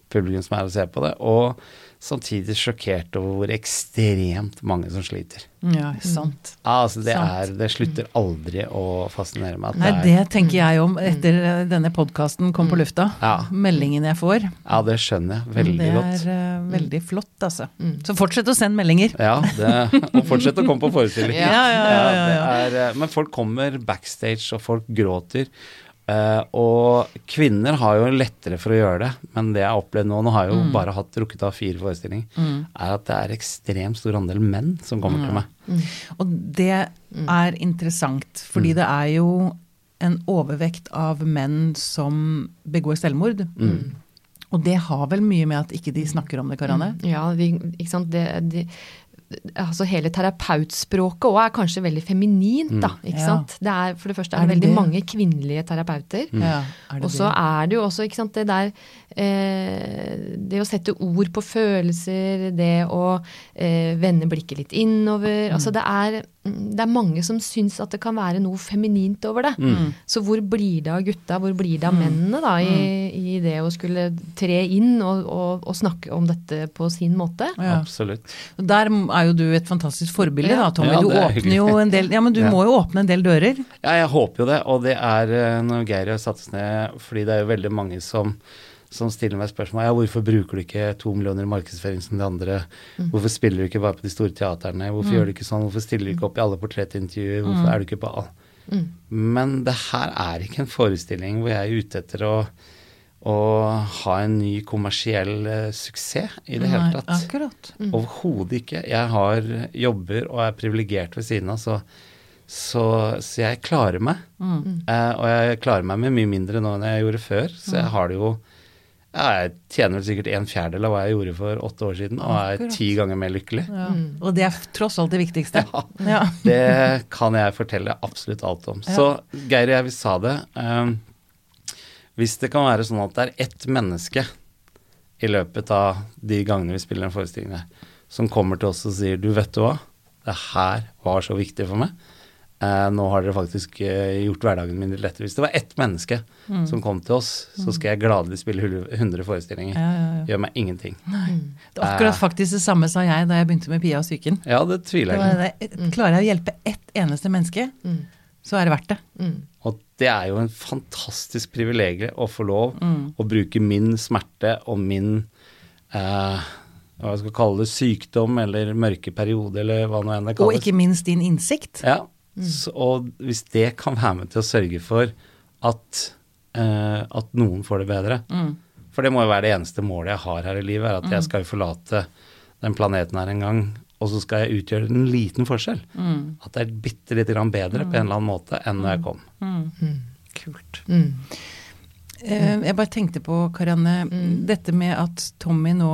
publikum som er og ser på det, og samtidig sjokkert over hvor ekstremt mange som sliter.
ja, sant.
Ja, altså det,
Sant.
er, det slutter aldri å fascinere meg.
Nei,
det er,
det tenker jeg om etter eh, denne podkasten kom på lufta.
Ja.
Meldingen jeg får.
Ja, det skjønner jeg veldig
det
godt.
er eh, veldig flott, altså. Så fortsett å sende meldinger.
Ja, det, og fortsett å komme på forestillinger.
Ja, ja, ja, ja,
det er, eh, men folk kommer backstage, og folk gråter. Eh, og kvinner har jo lettere for å gjøre det, men det jeg har opplevd nå, nå har jeg
Mm.
jo bare hatt rukket av fire forestillinger, er at det er ekstremt stor andel menn som kommer til meg.
Og det er interessant, fordi det er jo en overvekt av menn som begår selvmord. Og det har vel mye med at ikke de snakker om det, Karianne?
Ja, de, ikke sant. Det, de, altså hele terapeutspråket òg er kanskje veldig feminint, da. Ikke
Ja.
sant. Det er, for det første
Er
er det
det
veldig
det?
mange kvinnelige terapeuter.
Ja, er
Og så er det jo også ikke sant, det der eh, Det å sette ord på følelser, det å eh, vende blikket litt innover altså det er, det er mange som syns at det kan være noe feminint over det. Så hvor blir det av gutta, hvor blir det av mennene da, i, i det å skulle tre inn og, og, og snakke om dette på sin måte?
Ja.
Absolutt.
Der er jo du et fantastisk forbilde, da, Tommy.
Ja,
du
er
åpner jo en del Ja, men du
Ja.
må jo åpne en del dører.
Ja, jeg håper jo det, og det er eh, når Geir har satt seg ned, fordi det er jo veldig mange som som stiller meg spørsmål ja, hvorfor bruker du ikke to millioner i markedsføring som de andre. Hvorfor spiller du ikke bare på de store teaterne? Hvorfor gjør du ikke sånn? Hvorfor stiller du ikke opp i alle portrettintervjuer? Hvorfor er du ikke på all... Men det her er ikke en forestilling hvor jeg er ute etter å, å ha en ny kommersiell eh, suksess i det hele tatt.
akkurat.
Overhodet ikke. Jeg har jobber og er privilegert ved siden av, så, så, så jeg klarer meg. Eh, og jeg klarer meg med mye mindre nå enn jeg gjorde før. Så jeg har det jo ja, Jeg tjener vel sikkert en fjerdedel av hva jeg gjorde for åtte år siden, og er
Akkurat.
ti ganger mer lykkelig.
Ja. Og det er tross alt det viktigste. Ja.
Det kan jeg fortelle absolutt alt om. Så Geir og jeg, vi sa det. Um, Hvis det kan være sånn at det er ett menneske i løpet av de gangene vi spiller en forestilling der, som kommer til oss og sier du, vet du hva, det her var så viktig for meg. Eh, nå har dere faktisk eh, gjort hverdagen min litt lettere. Hvis det var ett menneske
Mm.
som kom til oss, så skal jeg gladelig spille 100 forestillinger.
Ja, ja, ja.
Gjør meg ingenting.
Det er akkurat faktisk det samme sa jeg da jeg begynte med Pia og psyken.
Ja, det tviler jeg ikke.
klarer jeg å hjelpe ett eneste menneske,
Mm.
Så er det verdt det.
Mm.
Og det er jo en fantastisk privilegium å få lov
Mm.
å bruke min smerte og min eh, hva jeg skal kalle det, sykdom eller mørke periode, eller hva nå enn det kalles.
Og ikke minst din innsikt.
Ja, så, og hvis det kan være med til å sørge for at, eh, at noen får det bedre
Mm.
For det må jo være det eneste målet jeg har her i livet, er at jeg skal jo forlate den planeten her en gang, og så skal jeg utgjøre en liten forskjell.
Mm.
At det er bitte lite grann bedre på en eller annen måte enn når jeg kom.
Kult.
Mm.
Eh, jeg bare tenkte på, Karianne, dette med at Tommy nå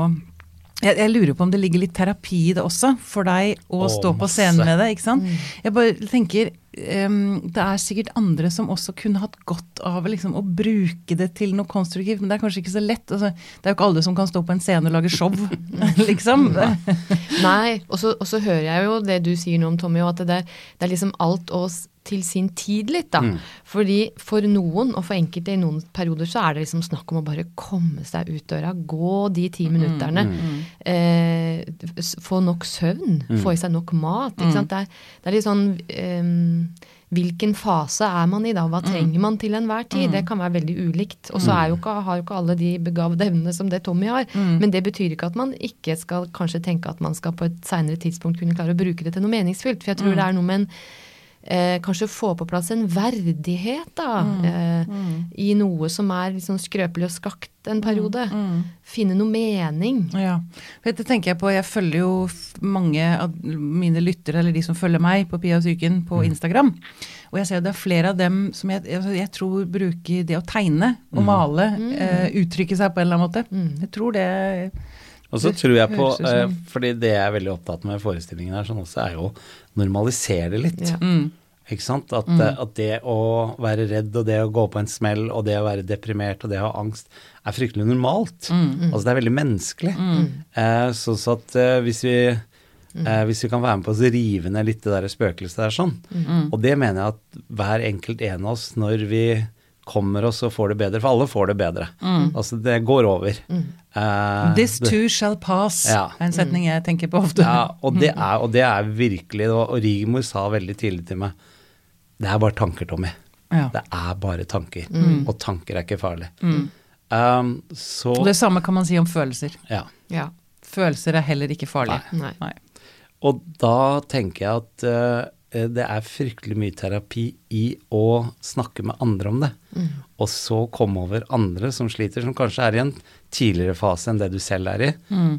jeg, jeg lurer på om det ligger litt terapi i det også, for deg å
Åh,
stå på
masse.
scenen med det. ikke sant? Jeg bare tenker Det er sikkert andre som også kunne hatt godt av liksom, å bruke det til noe konstruktivt, men det er kanskje ikke så lett. Altså, det er jo ikke alle som kan stå på en scene og lage show, liksom.
Nei, og så, og så hører jeg jo det du sier nå om Tommy, og at det det er liksom alt oss til sin tid litt, da. Fordi for noen, og for enkelte i noen perioder, så er det liksom snakk om å bare komme seg ut døra, gå de ti minutterne, eh, få nok søvn, få i seg nok mat, ikke sant. Det er, det er litt sånn em, Hvilken fase er man i da? Hva trenger man til enhver tid? Det kan være veldig ulikt. Og så har jo ikke alle de begavede evnene som det Tommy har. Men det betyr ikke at man ikke skal kanskje tenke at man skal på et seinere tidspunkt kunne klare å bruke det til noe meningsfylt. For jeg tror det er noe med en eh, Kanskje få på plass en verdighet, da. Eh, I noe som er sånn skrøpelig og skakt en periode. Finne noe mening.
Ja. For Dette tenker jeg på, jeg følger jo mange av mine lyttere, eller de som følger meg på Pia og psyken på Instagram. Og jeg ser at det er flere av dem som jeg, altså jeg tror bruker det å tegne og male, eh, uttrykke seg på en eller annen måte. Jeg tror det
Og så tror jeg på, eh, fordi det jeg er veldig opptatt med i forestillingen her, sånn også er jo å normalisere det litt.
Ja.
mm,
Ikke sant? At, mm. at det å være redd og det å gå på en smell og det å være deprimert og det å ha angst er fryktelig normalt. Altså det er veldig menneskelig. Eh, så, så at eh, hvis vi eh, hvis vi kan være med på å rive ned litt det der spøkelset der sånn. Og det mener jeg at hver enkelt en av oss, når vi kommer oss og får det bedre, for alle får det bedre. Altså det går over. Eh,
This
det-
too shall pass,
Ja.
er en setning jeg tenker på ofte.
ja, og det er, og det er virkelig Og og Rigmor sa veldig tidlig til meg Det er bare tanker, Tommy.
Ja.
Det er bare tanker. Og tanker er ikke farlig.
Mm.
Um, så
Og det samme kan man si om følelser.
Ja.
Ja.
Følelser er heller ikke farlige.
Nei.
Nei.
Og da tenker jeg at eh, det er fryktelig mye terapi i å snakke med andre om det. Og så komme over andre som sliter, som kanskje er i en tidligere fase enn det du selv er i.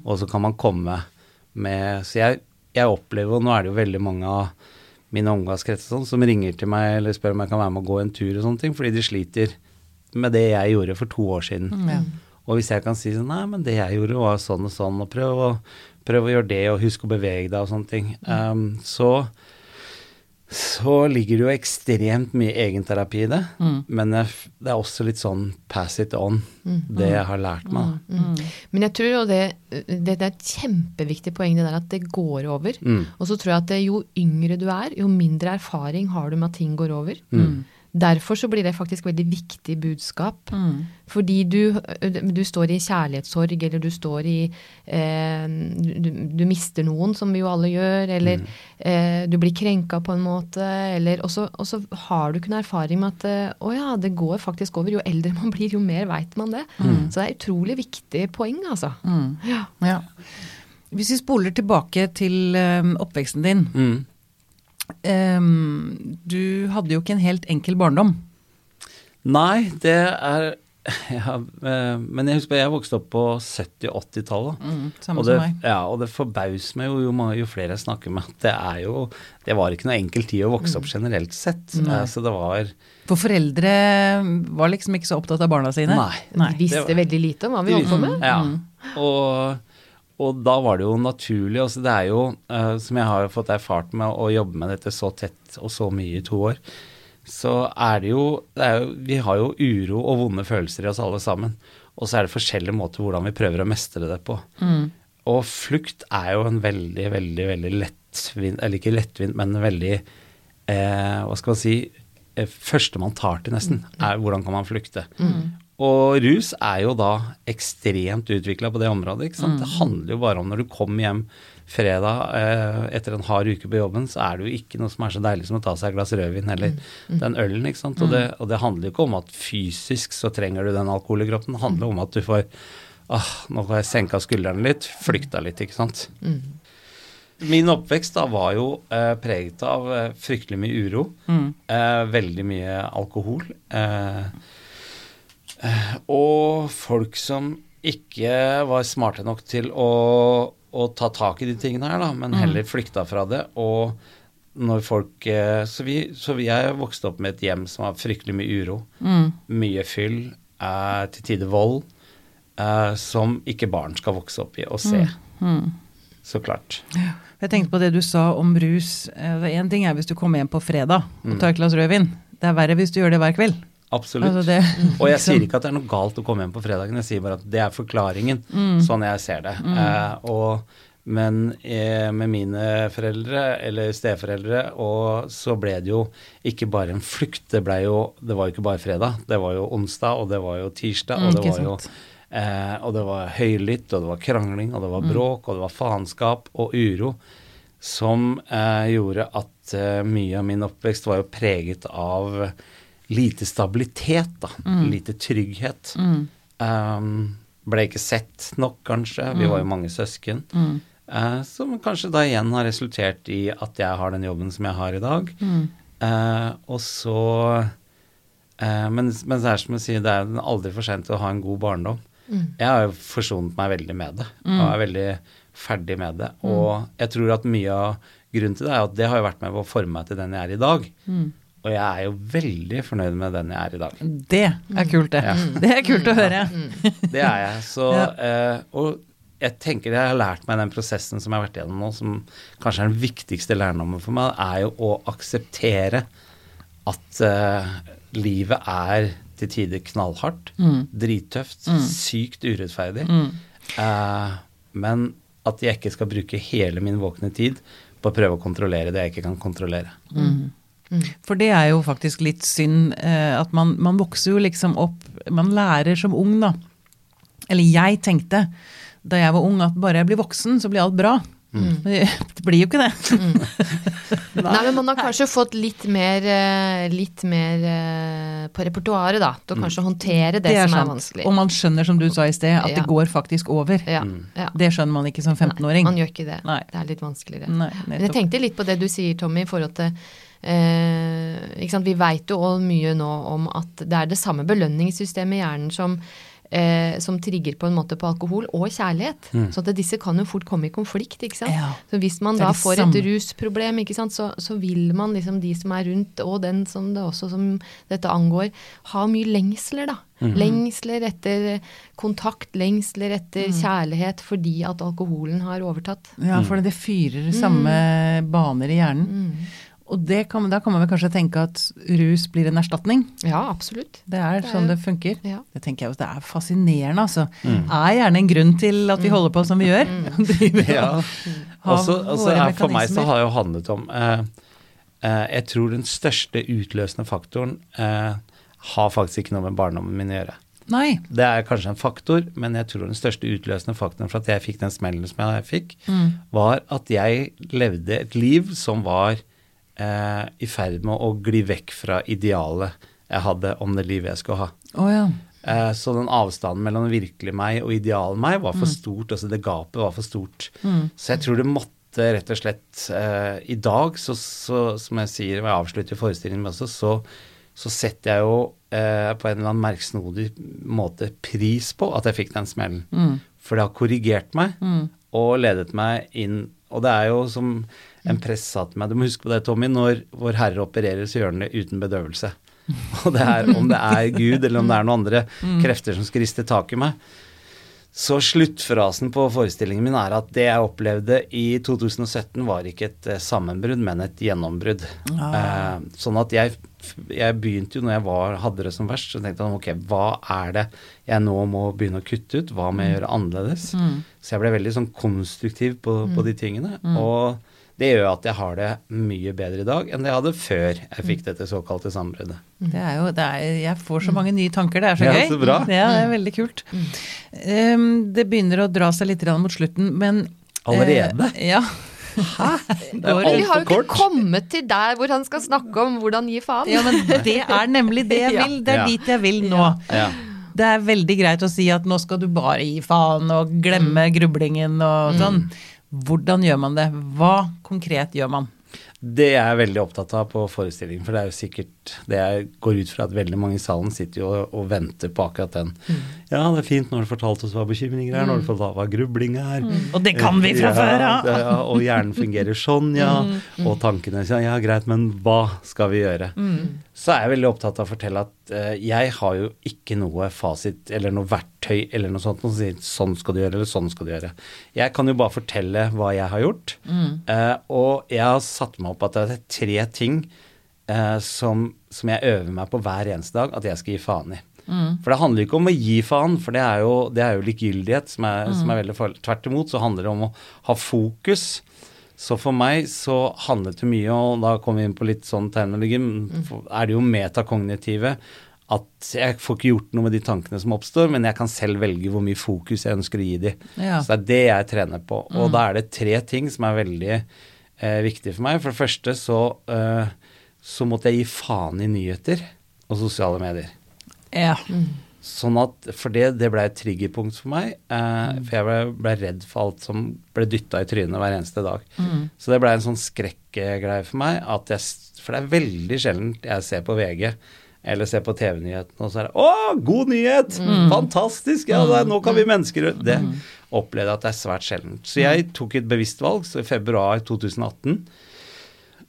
Og så kan man komme med Så jeg, jeg opplever, og nå er det jo veldig mange av mine omgangskrets sånn, som ringer til meg eller spør om jeg kan være med og gå en tur og sånne ting, fordi de sliter med det jeg gjorde for to år siden.
Mm.
Og hvis jeg kan si sånn Nei, men det jeg gjorde var sånn og sånn, og prøv å, prøv å gjøre det, og husk å bevege deg og sånne ting, um, så så ligger det jo ekstremt mye egenterapi i det. Men det er også litt sånn pass it on, det jeg har lært meg. da.
Mm. Men jeg tror jo det, det, det er et kjempeviktig poeng det der at det går over.
Mm.
Og så tror jeg at jo yngre du er, jo mindre erfaring har du med at ting går over.
Mm.
Derfor så blir det faktisk veldig viktig budskap.
Mm.
Fordi du, du står i kjærlighetssorg, eller du står i eh, du, du mister noen, som vi jo alle gjør, eller eh, du blir krenka på en måte, eller Og så og så har du kun erfaring med at eh, å ja, det går faktisk over. Jo eldre man blir, jo mer veit man det. Så det er utrolig viktig poeng, altså.
Mm.
Ja.
Ja. Hvis vi spoler tilbake til um, oppveksten din.
Mm.
Um, du hadde jo ikke en helt enkel barndom.
Nei, det er ja, eh, Men jeg husker jeg vokste opp på 70- og 80-tallet.
Mm, samme
Og det,
som meg.
ja, og det forbauser meg jo, jo, jo flere jeg snakker med, at det er jo Det var ikke noe enkel tid å vokse opp generelt sett. Eh, Så det var
For foreldre var liksom ikke så opptatt av barna sine.
Nei.
Nei.
De visste
var-
veldig lite om hva vi holdt på med.
Ja. Og, og da var det jo naturlig. Altså det er jo, uh, som jeg har fått erfart med å jobbe med dette så tett og så mye i to år, så er det, jo, det er jo Vi har jo uro og vonde følelser i oss alle sammen. Og så er det forskjellige måter hvordan vi prøver å mestre det på. Og flukt er jo en veldig, veldig, veldig lettvint Eller ikke lettvint, men veldig eh, Hva skal man si eh, Første man tar til, nesten, er hvordan kan man flykte. Og rus er jo da ekstremt utvikla på det området. ikke sant? Det handler jo bare om når du kommer hjem fredag eh, etter en hard uke på jobben, så er det jo ikke noe som er så deilig som å ta seg et glass rødvin eller den ølen. ikke sant? Og det, og det handler jo ikke om at fysisk så trenger du den alkoholen i kroppen. Det handler om at du får ah, Nå får jeg senka skuldrene litt, flykta litt, ikke sant. Min oppvekst da var jo eh, preget av eh, fryktelig mye uro. Eh, veldig mye alkohol. Eh, og folk som ikke var smarte nok til å, å ta tak i de tingene her, da, men heller flykta fra det. Og når folk eh, så, vi, så vi er vokst opp med et hjem som har fryktelig mye uro. Mye fyll, eh, til tider vold. eh, som ikke barn skal vokse opp i og se. Så klart.
Jeg tenkte på det du sa om rus. Én ting er hvis du kommer hjem på fredag og tar et glass rødvin. Det er verre hvis du gjør det hver kveld.
Absolutt.
Altså det,
Og jeg sier
liksom-
ikke at det er noe galt å komme hjem på fredagen, jeg sier bare at det er forklaringen, sånn jeg ser det. Eh, og, men eh, med mine foreldre, eller steforeldre, og så ble det jo ikke bare en flukt, det ble jo Det var jo ikke bare fredag, det var jo onsdag, og det var jo tirsdag,
Mm,
og det
ikke
var jo eh, Og det var høylytt, og det var krangling, og det var bråk, og det var faenskap og uro. Som eh, gjorde at eh, mye av min oppvekst var jo preget av lite stabilitet, da. Lite trygghet. Um, ble ikke sett nok, kanskje. Vi var jo mange søsken. Uh, som kanskje da igjen har resultert i at jeg har den jobben som jeg har i dag. Uh, og så uh, men, men det er som jeg sier, det er aldri for sent å ha en god barndom. Jeg har jo forsonet meg veldig med det, og er veldig ferdig med det. Og jeg tror at mye av grunnen til det er at det har jo vært med på å forme meg til den jeg er i dag. Og jeg er jo veldig fornøyd med den jeg er i dag.
det er kult, det.
Ja.
Det er kult å høre.
Det er jeg. Så,
Ja.
eh, og jeg tenker jeg har lært meg den prosessen som jeg har vært gjennom nå, som kanskje er den viktigste lærdommen for meg, er jo å akseptere at uh, livet er til tider knallhardt, drittøft, sykt urettferdig. Eh, men at jeg ikke skal bruke hele min våkne tid på å prøve å kontrollere det jeg ikke kan kontrollere.
For det er jo faktisk litt synd eh, at man, man vokser jo liksom opp Man lærer som ung, da. Eller jeg tenkte da jeg var ung at bare jeg blir voksen, så blir alt bra. Mm. Det blir jo ikke det.
Nei, men man har kanskje fått litt mer, eh, litt mer eh, på repertoaret, da. Til å kanskje håndtere det, som er vanskelig.
Og man skjønner, som du sa i sted, at
Ja.
det går faktisk over.
Ja, ja.
Det skjønner man ikke som 15-åring.
Man gjør ikke det.
Nei.
Det er litt vanskeligere.
Nei,
Men jeg tenkte litt på det du sier, Tommy, i forhold til eh, ikke sant? Vi veit jo også mye nå om at det er det samme belønningssystemet i hjernen som, eh, som trigger på en måte på alkohol og kjærlighet. Så at disse kan jo fort komme i konflikt. ikke sant?
Ja.
Så hvis man da får
samme.
et rusproblem, ikke sant? Så, så vil man liksom de som er rundt, og den som det også som dette angår, ha mye lengsler, da. Lengsler etter kontakt, lengsler etter kjærlighet fordi at alkoholen har overtatt.
Ja, for det fyrer samme baner i hjernen. Og det kan, da kan man vel kanskje tenke at rus blir en erstatning.
Ja, absolutt.
Det er
Det er-
sånn det funker.
Ja.
Det tenker jeg også, det er fascinerende, altså. Er gjerne en grunn til at vi holder på som vi gjør. Og
Ja.
har
Også, er, for meg så har det jo handlet om eh, eh, Jeg tror den største utløsende faktoren eh, har faktisk ikke noe med barndommen min å gjøre.
Nei.
Det er kanskje en faktor, men jeg tror den største utløsende faktoren for at jeg fikk den smellen som jeg fikk,
Mm.
var at jeg levde et liv som var eh, i ferd med å gli vekk fra idealet jeg hadde om det livet jeg skulle ha.
Oh, ja.
Eh, Så den avstanden mellom virkelig meg og idealet meg var for stort. altså Det gapet var for stort. Så jeg tror det måtte rett og slett eh, I dag, så, så, som jeg sier, og jeg avslutter forestillingen med også, så, så setter jeg jo eh, på en eller annen merksnodig måte pris på at jeg fikk den smellen. For det har korrigert meg og ledet meg inn Og det er jo som en prest sa til meg, du må huske på det, Tommy, når Vår Herre opererer, så gjør han det uten bedøvelse. Og det er, om det er Gud eller om det er noen andre krefter som skal riste tak i meg. Så sluttfrasen på forestillingen min er at det jeg opplevde i 2017 var ikke et eh, sammenbrudd, men et gjennombrudd. Eh, sånn at jeg jeg begynte jo når jeg var, hadde det som verst, så tenkte jeg ok, hva er det jeg nå må begynne å kutte ut? Hva må jeg gjøre annerledes? Så jeg ble veldig sånn konstruktiv på, på de tingene. Og det gjør at jeg har det mye bedre i dag enn det jeg hadde før jeg fikk dette såkalte sambruddet.
Det er jo, det er, jeg får så mange nye tanker, det er så gøy.
Ja, så bra.
Ja, det er veldig kult. Um, det begynner å dra seg litt mot slutten, men
Allerede?
Eh, ja.
Det er
Vi har jo ikke
kort.
kommet til der hvor han skal snakke om hvordan gi faen.
ja, men det er nemlig det jeg vil. Det er
Ja.
dit jeg vil nå.
Ja.
Det er veldig greit å si at nå skal du bare gi faen og glemme grublingen og sånn. Hvordan gjør man det? Hva konkret gjør man?
Det er jeg veldig opptatt av på forestillingen, for det er jo sikkert det jeg går ut fra at veldig mange i salen sitter jo og, og venter på akkurat den. Ja, det er fint, nå har du fortalt oss hva bekymringer er, nå har du fortalt hva grubling er.
Og det kan vi fra før av!
det- ja, og hjernen fungerer sånn, ja. Og tankene sier ja, greit, men hva skal vi gjøre? Så er jeg veldig opptatt av å fortelle at uh, jeg har jo ikke noe fasit eller noe verktøy eller noe sånt som sier sånn skal du gjøre eller sånn skal du gjøre. Jeg kan jo bare fortelle hva jeg har gjort. Uh, og jeg har satt meg opp at det er tre ting eh, som, som jeg øver meg på hver eneste dag at jeg skal gi faen i. For det handler ikke om å gi faen, for det er jo, det er jo likegyldighet som er, som er veldig farlig. Tvert imot så handler det om å ha fokus. Så for meg så handlet det mye, og da kommer vi inn på litt sånn terminologi, men er det jo metakognitive. At jeg får ikke gjort noe med de tankene som oppstår, men jeg kan selv velge hvor mye fokus jeg ønsker å gi de.
Ja.
Så det er det jeg trener på. Og da er det tre ting som er veldig eh, viktige for meg. For det første så, eh, så måtte jeg gi faen i nyheter og sosiale medier.
Ja.
Sånn at, For det, det ble et triggerpunkt for meg. Eh, for jeg ble, ble redd for alt som ble dytta i trynet hver eneste dag. Så det ble en sånn skrekkgreie for meg. At jeg, for det er veldig sjelden jeg ser på VG eller ser på TV-nyhetene, og så er det 'Å, god nyhet! Fantastisk! Ja, er, nå kan vi mennesker Det opplevde jeg at det er svært sjeldent. Så jeg tok et bevisst valg. Så i februar 2018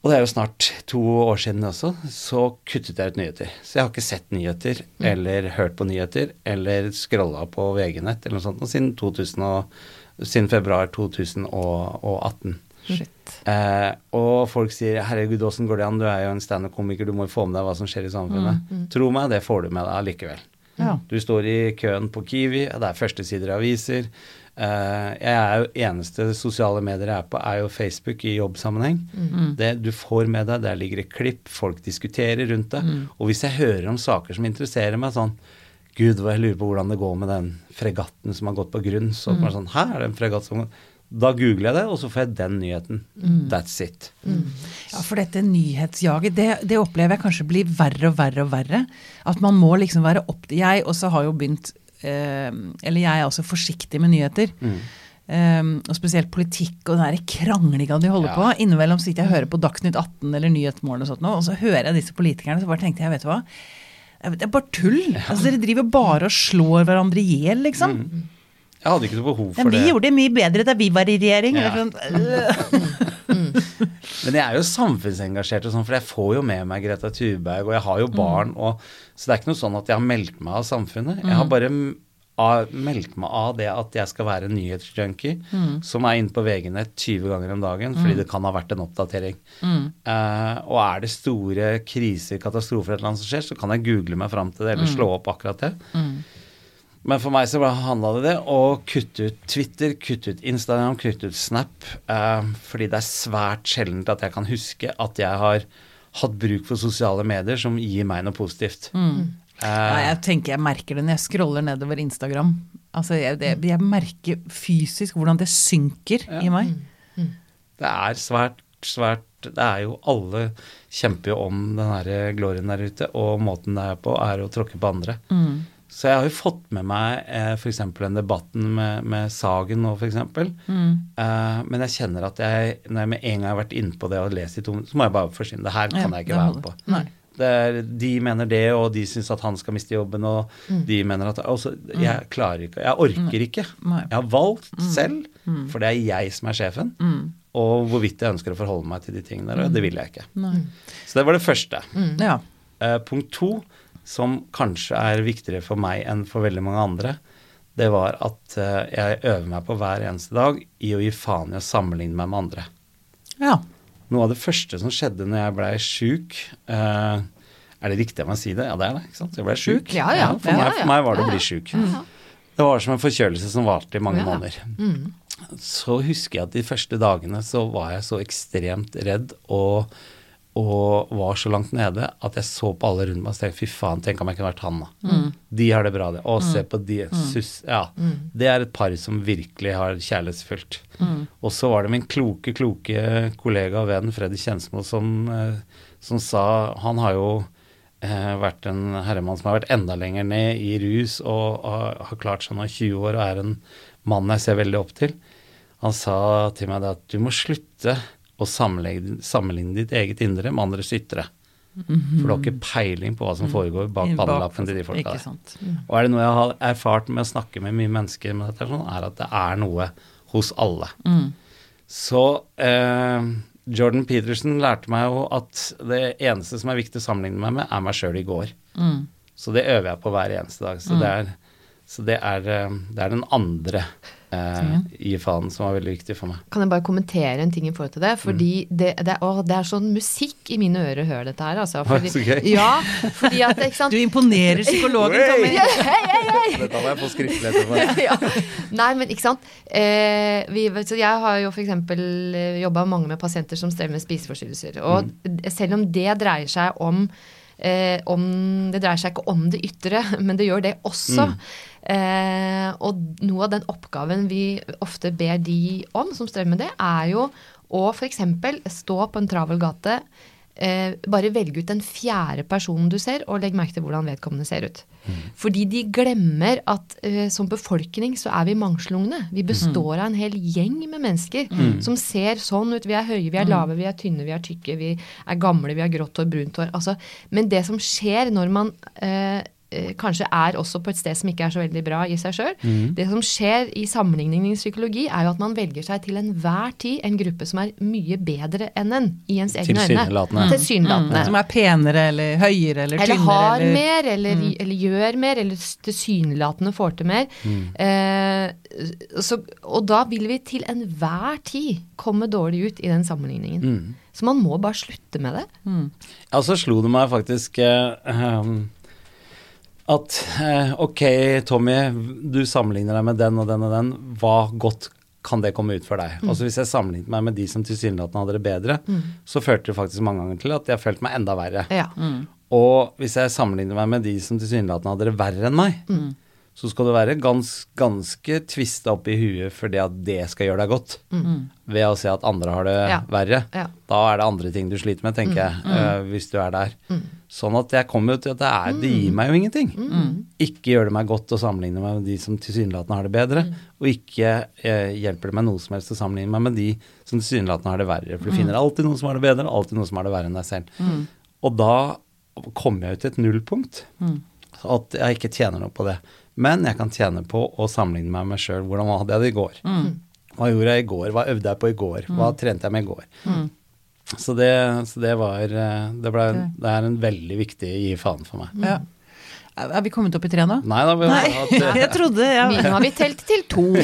og det er jo snart to år siden også, så kuttet jeg ut nyheter. Så jeg har ikke sett nyheter, eller hørt på nyheter, eller scrolla på VG-nett eller noe sånt siden, 2000 og, siden februar 2018.
Shit.
Eh, og folk sier 'herregud, åssen går det an, du er jo en standup-komiker, du må jo få med deg hva som skjer i samfunnet'. Tro meg, det får du med deg allikevel.
Ja.
Du står i køen på Kiwi, det er førstesider i aviser. Eh, jeg er jo eneste sosiale medier jeg er på, er jo Facebook i jobbsammenheng. Det, du får med deg, der ligger det klipp, folk diskuterer rundt det. Og hvis jeg hører om saker som interesserer meg sånn Gud, hva jeg lurer på hvordan det går med den fregatten som har gått på grunn. Så mm. sånn, Her er det en fregatt som Da googler jeg det, og så får jeg den nyheten. That's it.
Ja, for dette nyhetsjaget, det, det opplever jeg kanskje blir verre og verre og verre. At man må liksom være opp... Jeg også har jo begynt Eller jeg er også forsiktig med nyheter. Eh, og spesielt politikk og den kranglinga de holder
Ja.
på. Innimellom sitter jeg og hører på Dagsnytt 18 eller Nyhetsmorgen og sånt noe, og så hører jeg disse politikerne, så bare tenkte jeg, vet du hva. Det er bare tull. Altså, dere driver bare og slår hverandre i hjel, liksom.
Jeg hadde ikke noe behov for
Men
for
vi
det.
gjorde det mye bedre da vi var i regjering.
Ja.
Eller sånn.
Men jeg er jo samfunnsengasjert, og sånn, for jeg får jo med meg Greta Thurberg, og jeg har jo barn. Og, så det er ikke noe sånn at jeg har meldt meg av samfunnet. Jeg har bare av, meldt meg av det at jeg skal være nyhetsjunkie, som er inne på VG-nett 20 ganger om dagen, fordi det kan ha vært en oppdatering. Eh, og er det store kriser, katastrofer, et eller annet som skjer, så kan jeg google meg fram til det, eller slå opp akkurat det. Men for meg så handla det det å kutte ut Twitter, kutte ut Instagram, kutte ut Snap. eh, fordi det er svært sjeldent at jeg kan huske at jeg har hatt bruk for sosiale medier som gir meg noe positivt. Eh,
Ja, jeg tenker jeg merker det når jeg scroller nedover Instagram. Altså, jeg, det, jeg merker fysisk hvordan det synker i meg.
Det er svært, svært Det er jo Alle kjemper jo om den her glorien der ute, og måten det er på, er å tråkke på andre. Så jeg har jo fått med meg eh, f.eks. den debatten med, med Sagen nå, f.eks. Eh, men jeg kjenner at jeg, når jeg med en gang har vært inne på det og lest i to så må jeg bare forsvinne. Det her kan
Ja,
jeg ikke være med på.
Nei.
Det er, de mener det, og de syns at han skal miste jobben, og de mener at også, Jeg klarer ikke Jeg orker ikke.
Nei.
Jeg har valgt selv, for det er jeg som er sjefen. Og hvorvidt jeg ønsker å forholde meg til de tingene der, det vil jeg ikke.
Nei.
Så det var det første.
Ja.
Eh, punkt to, som kanskje er viktigere for meg enn for veldig mange andre, det var at eh, jeg øver meg på hver eneste dag i å gi faen i å sammenligne meg med andre.
ja.
Noe av det første som skjedde når jeg blei sjuk, uh, Er det riktig av meg å si det? Ja, det er det. ikke sant? Jeg ble sjuk.
Ja, ja.
for, meg, for meg var det å bli sjuk. Det var som en forkjølelse som varte i mange
Ja.
måneder. Så husker jeg at de første dagene så var jeg så ekstremt redd og, og var så langt nede at jeg så på alle rundt meg og tenkte fy faen, tenk om jeg kunne vært han, da. De har det bra, det. Å, se på de. Sus, ja. Det er et par som virkelig har kjærlighetsfullt. Og så var det min kloke, kloke kollega og venn Freddy Kjensmo som, eh, som sa Han har jo eh, vært en herremann som har vært enda lenger ned i rus og har, har klart seg nå i 20 år og er en mann jeg ser veldig opp til. Han sa til meg det at du må slutte å sammenligne, sammenligne ditt eget indre med andres ytre. For du har ikke peiling på hva som foregår bak pannelappen til de folka der.
sant.
Og er det noe jeg har erfart med å snakke med mye mennesker med dette, sånn, er at det er noe hos alle. Så eh, Jordan Peterson lærte meg jo at det eneste som er viktig å sammenligne meg med, er meg sjøl i går.
Mm.
Så det øver jeg på hver eneste dag. Så, det, er, så det, er, eh, det er den andre eh, i fanen som var veldig viktig for meg.
Kan jeg bare kommentere en ting i forhold til det? Fordi
Mm.
det, det, å, det er sånn musikk i mine ører å høre dette her, altså. Fordi,
så gøy.
Ja, fordi at, ikke sant.
Du imponerer psykologen, Tommy.
Hei, hei, hei!
Dette må jeg få skriftlig etterpå.
ja. Nei, men ikke sant. Eh, vi, så jeg har jo f.eks. jobba mange med pasienter som strever med spiseforstyrrelser. Og selv om det dreier seg om, eh, om Det dreier seg ikke om det ytre, men det gjør det også. Eh, og noe av den oppgaven vi ofte ber de om, som strever med det, er jo å f.eks. stå på en travel gate. Eh, bare velge ut den fjerde personen du ser, og legg merke til hvordan vedkommende ser ut. Fordi de glemmer at eh, som befolkning så er vi mangslungne. Vi består av en hel gjeng med mennesker som ser sånn ut. Vi er høye, vi er lave, vi er tynne, vi er tykke, vi er gamle, vi har grått hår, brunt hår. Altså, men det som skjer når man eh, kanskje er også på et sted som ikke er så veldig bra i seg sjøl. Det som skjer i sammenligning i psykologi, er jo at man velger seg til enhver tid en gruppe som er mye bedre enn en i ens egne øyne.
Tilsynelatende.
Mm.
Som er penere eller høyere eller,
Eller
tynnere
har
eller
mer, eller, eller gjør mer, eller tilsynelatende får til mer. Eh, så, og da vil vi til enhver tid komme dårlig ut i den sammenligningen. Så man må bare slutte med det.
Ja, så slo det meg faktisk eh, ehm, at eh, ok, Tommy, du sammenligner deg med den og den og den. Hva godt kan det komme ut for deg? Altså Hvis jeg sammenlignet meg med de som tilsynelatende hadde det bedre, så førte det faktisk mange ganger til at jeg følte meg enda verre.
Ja.
Og hvis jeg sammenligner meg med de som tilsynelatende hadde det verre enn meg, så skal du være gans, ganske tvista opp i huet for det at det skal gjøre deg godt. Ved å se at andre har det
Ja.
verre.
Ja.
Da er det andre ting du sliter med, tenker jeg, øh, hvis du er der. Sånn at jeg kommer til at det, er, det gir meg jo ingenting. Ikke gjør det meg godt å sammenligne meg med de som tilsynelatende har det bedre, og ikke eh, hjelper det meg noe som helst å sammenligne meg med de som tilsynelatende har det verre. For du finner alltid noen som har det bedre, og alltid noen som har det verre enn deg selv. Og da kommer jeg jo til et nullpunkt. At jeg ikke tjener noe på det. Men jeg kan tjene på å sammenligne meg med meg sjøl. Hvordan hadde jeg det i går? Hva gjorde jeg i går? Hva øvde jeg på i går? Hva trente jeg med i går? Så, det, så det var eh, det, ble, det er en veldig viktig gi faen for meg.
Ja. Er vi kommet opp i tre nå?
Nei da, vi Nei. hatt eh,
jeg trodde ja.
Nå har vi telt til to.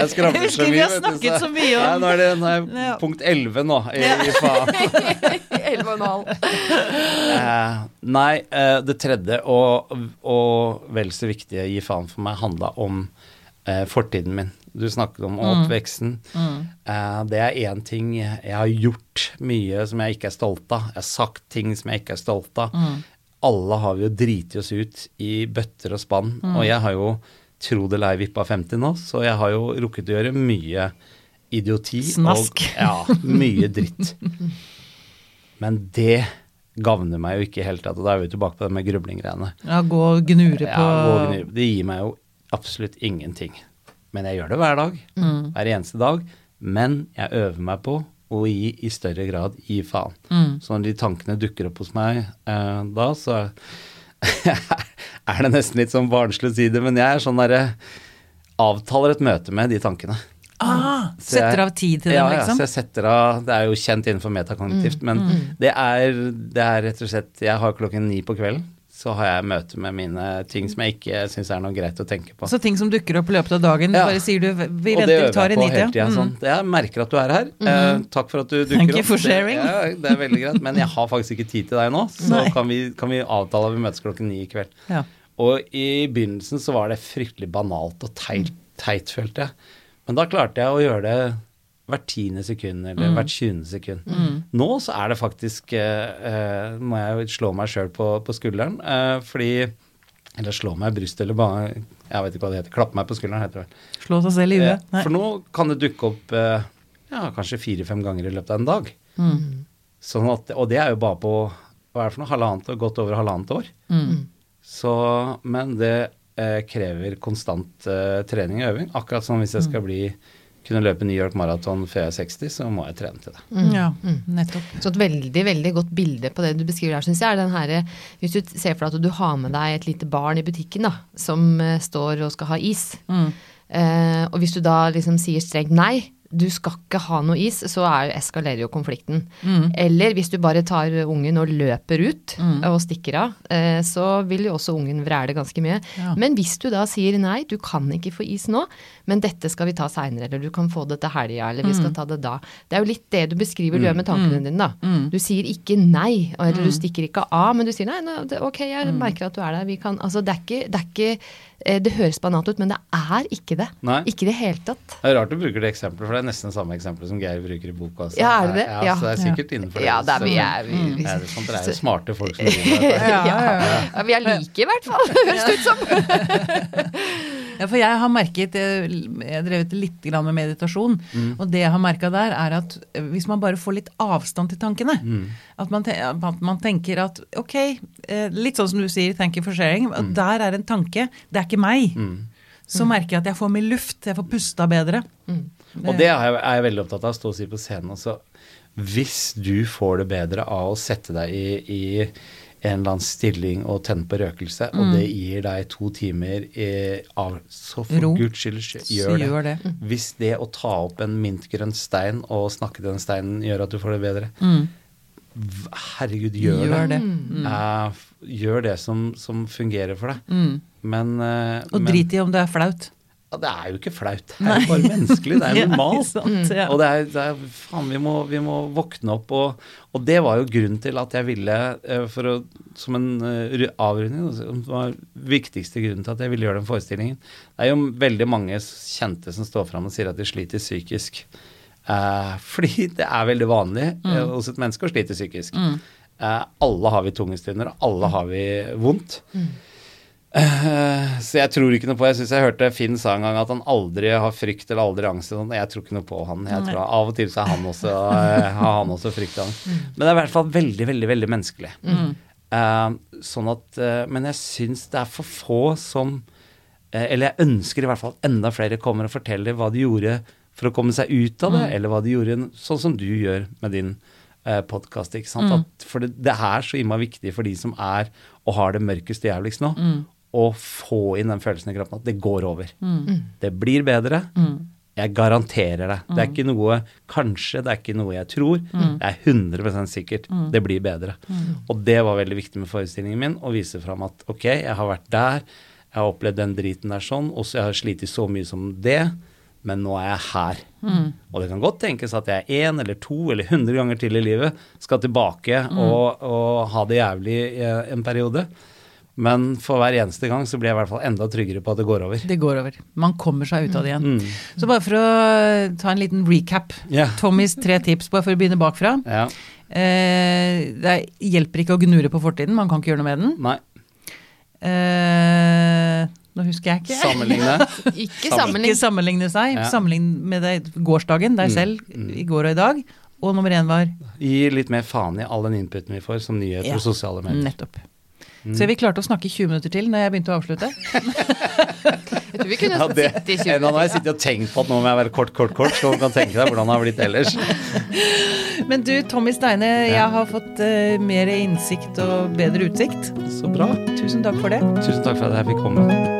Jeg skravler så mye.
vi har
vet du,
snakket så mye om-
Nei, nå er det nå er punkt 11 nå, i, i faen.
Halv.
Eh, nei, eh, det tredje og, og vel så viktige gi faen for meg handla om eh, fortiden min. Du snakket om oppveksten. Eh, det er én ting jeg har gjort mye som jeg ikke er stolt av. Jeg har sagt ting som jeg ikke er stolt av. Alle har vi jo driti oss ut i bøtter og spann. Og jeg har jo tro det eller ei vippa 50 nå, så jeg har jo rukket å gjøre mye idioti.
Snask.
Og, ja, mye dritt. Men det gagner meg jo ikke i hele tatt. Og da er vi tilbake på det med grublinggreiene.
Ja, gå og gnure
Ja,
på
gå og gnure. det gir meg jo absolutt ingenting. Men jeg gjør det hver dag.
Mm.
Hver eneste dag. Men jeg øver meg på å gi i større grad gi faen.
Mm.
Så når de tankene dukker opp hos meg eh, da, så er det nesten litt sånn barnslig å si det, men jeg er sånn derre Avtaler et møte med de tankene.
Ah,
jeg-
Setter av tid til dem,
ja,
liksom?
Ja, så jeg setter av Det er jo kjent innenfor metakognitivt, men det, er, det er rett og slett Jeg har klokken ni på kvelden. så har jeg møte med mine ting som jeg ikke syns er noe greit å tenke på.
Så ting som dukker opp i løpet av dagen,
Ja.
bare sier du vi
og det
venter,
øver
tar
jeg
en
på
nit,
hele tida.
ja.
Sånn. Jeg merker at du er her. Eh, takk for at du dukker
Thank you
opp.
for sharing.
Det, ja, det er veldig greit. Men jeg har faktisk ikke tid til deg nå, så kan vi, kan vi avtale at vi møtes klokken ni i kveld.
Ja.
Og i begynnelsen så var det fryktelig banalt og teit, teit følte jeg. Men da klarte jeg å gjøre det hvert tiende sekund eller
Mm.
hvert tjuende sekund. Nå så er det faktisk eh, eh, Må jeg slå meg sjøl på, på skulderen, eh, fordi Eller slå meg i brystet, eller bare Jeg vet ikke hva det heter. Klappe meg på skulderen, heter det vel.
Slå seg selv i huet.
Eh, For nå kan det dukke opp eh, ja, kanskje fire-fem ganger i løpet av en dag.
Mm.
Sånn at, og det er jo bare på hva er det for noe, halvannet godt over halvannet år.
Mm.
Så, men det eh, krever konstant eh, trening og øving. Akkurat som hvis jeg skal bli kunne løpe New York Marathon før jeg er 60, så må jeg trene til det.
Ja, nettopp.
Så et veldig veldig godt bilde på det du beskriver her, syns jeg, er den herre Hvis du ser for deg at du har med deg et lite barn i butikken da, som eh, står og skal ha is,
Mm.
eh, og hvis du da liksom sier strengt nei, du skal ikke ha noe is, så er, eskalerer jo konflikten.
Mm.
Eller hvis du bare tar ungen og løper ut
Mm.
og stikker av, eh, så vil jo også ungen vræle ganske mye.
Ja.
Men hvis du da sier nei, du kan ikke få is nå, men dette skal vi ta seinere, eller du kan få det til helga, eller vi
Mm.
skal ta det da. Det er jo litt det du beskriver du gjør med tankene dine, da.
Mm.
Du sier ikke nei, eller du stikker ikke av, men du sier nei, nå, ok, jeg
Mm.
merker at du er der, vi kan Altså, det er ikke, det er ikke det høres banalt ut, men det er ikke det.
Nei.
Ikke i det hele tatt.
Det er rart du bruker det eksempelet, for det er nesten det samme eksempelet som Geir bruker i boka. også.
Ja, er det det?
Ja,
Ja.
Så det er sikkert innenfor
Ja, det er vi er, vi, vi,
det er sånn, dere er jo smarte folk som driver med dette.
Ja, ja, ja.
ja, vi er like i hvert fall, høres det ut som.
Ja, for jeg har merket eh, Jeg har drevet litt grann med meditasjon,
Mm.
og det jeg har merka der, er at eh, hvis man bare får litt avstand til tankene
Mm.
at, man te at man tenker at ok, eh, litt sånn som du sier, thank you for sharing, Mm. der er en tanke, det er ikke meg.
Mm.
Så merker jeg at jeg får mer luft, jeg får pusta bedre.
Og det er jeg, er jeg veldig opptatt av, å stå og si på scenen også. Hvis du får det bedre av å sette deg i, i en eller annen stilling og tenne på røkelse, og det gir deg to timer i, av Så for
Ro.
guds skyld, gjør det.
gjør det.
Hvis det å ta opp en mintgrønn stein og snakke til den steinen gjør at du får det bedre,
Mm.
herregud, gjør,
Gjør
det.
det.
Eh, f- gjør det som, som fungerer for deg.
Mm.
Men, eh,
Og drit i om det er flaut.
Ja, det er jo ikke flaut. Det er jo bare menneskelig. Det er normalt.
ja, sant, ja.
Og det er, det er faen, vi må, vi må våkne opp. Og, og det var jo grunnen til at jeg ville, eh, for å, som en eh, avrunding, som var viktigste grunnen til at jeg ville gjøre den forestillingen. Det er jo veldig mange kjente som står fram og sier at de sliter psykisk. Eh, fordi det er veldig vanlig mm. hos et menneske å slite psykisk. Eh, alle har vi tunge stunder, og alle har vi vondt. Eh, så jeg tror ikke noe på Jeg syns jeg hørte Finn sa en gang at han aldri har frykt eller aldri angst. og. Jeg tror ikke noe på han. Jeg tror Av og til så er han også, eh, har han også frykt Han. Men det er i hvert fall veldig, veldig veldig menneskelig. Eh, sånn at, eh, men jeg syns det er for få som eh, Eller jeg ønsker i hvert fall at enda flere kommer og forteller hva de gjorde for å komme seg ut av det, eller hva de gjorde sånn som du gjør med din eh, podkast. For det, det er så innmari viktig for de som er og har det mørkeste jævligst nå, å få inn den følelsen i kroppen at det går over. Det blir bedre. Jeg garanterer det. Det er ikke noe kanskje, det er ikke noe jeg tror. Det er 100% sikkert. Det blir bedre. Og det var veldig viktig med forestillingen min, å vise fram at ok, jeg har vært der, jeg har opplevd den driten der sånn, og så jeg har slitt så mye som det, men nå er jeg her. Og det kan godt tenkes at jeg én eller to eller hundre ganger til i livet skal tilbake og, og ha det jævlig i en periode. Men for hver eneste gang så blir jeg i hvert fall enda tryggere på at det går over.
Det går over. Man kommer seg ut av det igjen.
Mm.
Så bare for å ta en liten recap.
Yeah.
Tommys tre tips, bare for å begynne bakfra.
Ja.
Eh, det hjelper ikke å gnure på fortiden, man kan ikke gjøre noe med den.
Nei.
Eh, nå husker jeg ikke.
Sammenligne.
Ikke sammenligne.
Ikke sammenligne seg.
Ja.
Sammenligne med deg, gårsdagen, deg
Mm,
selv,
mm.
i går og i dag. Og nummer én var
Gi litt mer faen i all den inputen vi får som nyheter
Ja.
og sosiale medier.
nettopp. Så vi klarte å snakke i 20 minutter til når jeg begynte å avslutte.
Jeg tror vi kunne
Ja, det,
sitte i 20
minutter. Nå har jeg sittet og tenkt på at nå må jeg være kort, kort, kort, så man kan tenke deg hvordan det har blitt ellers.
Men du, Tommy Steine, jeg har fått uh, mer innsikt og bedre utsikt.
Så bra.
Tusen takk for det.
Tusen takk for at jeg fikk komme.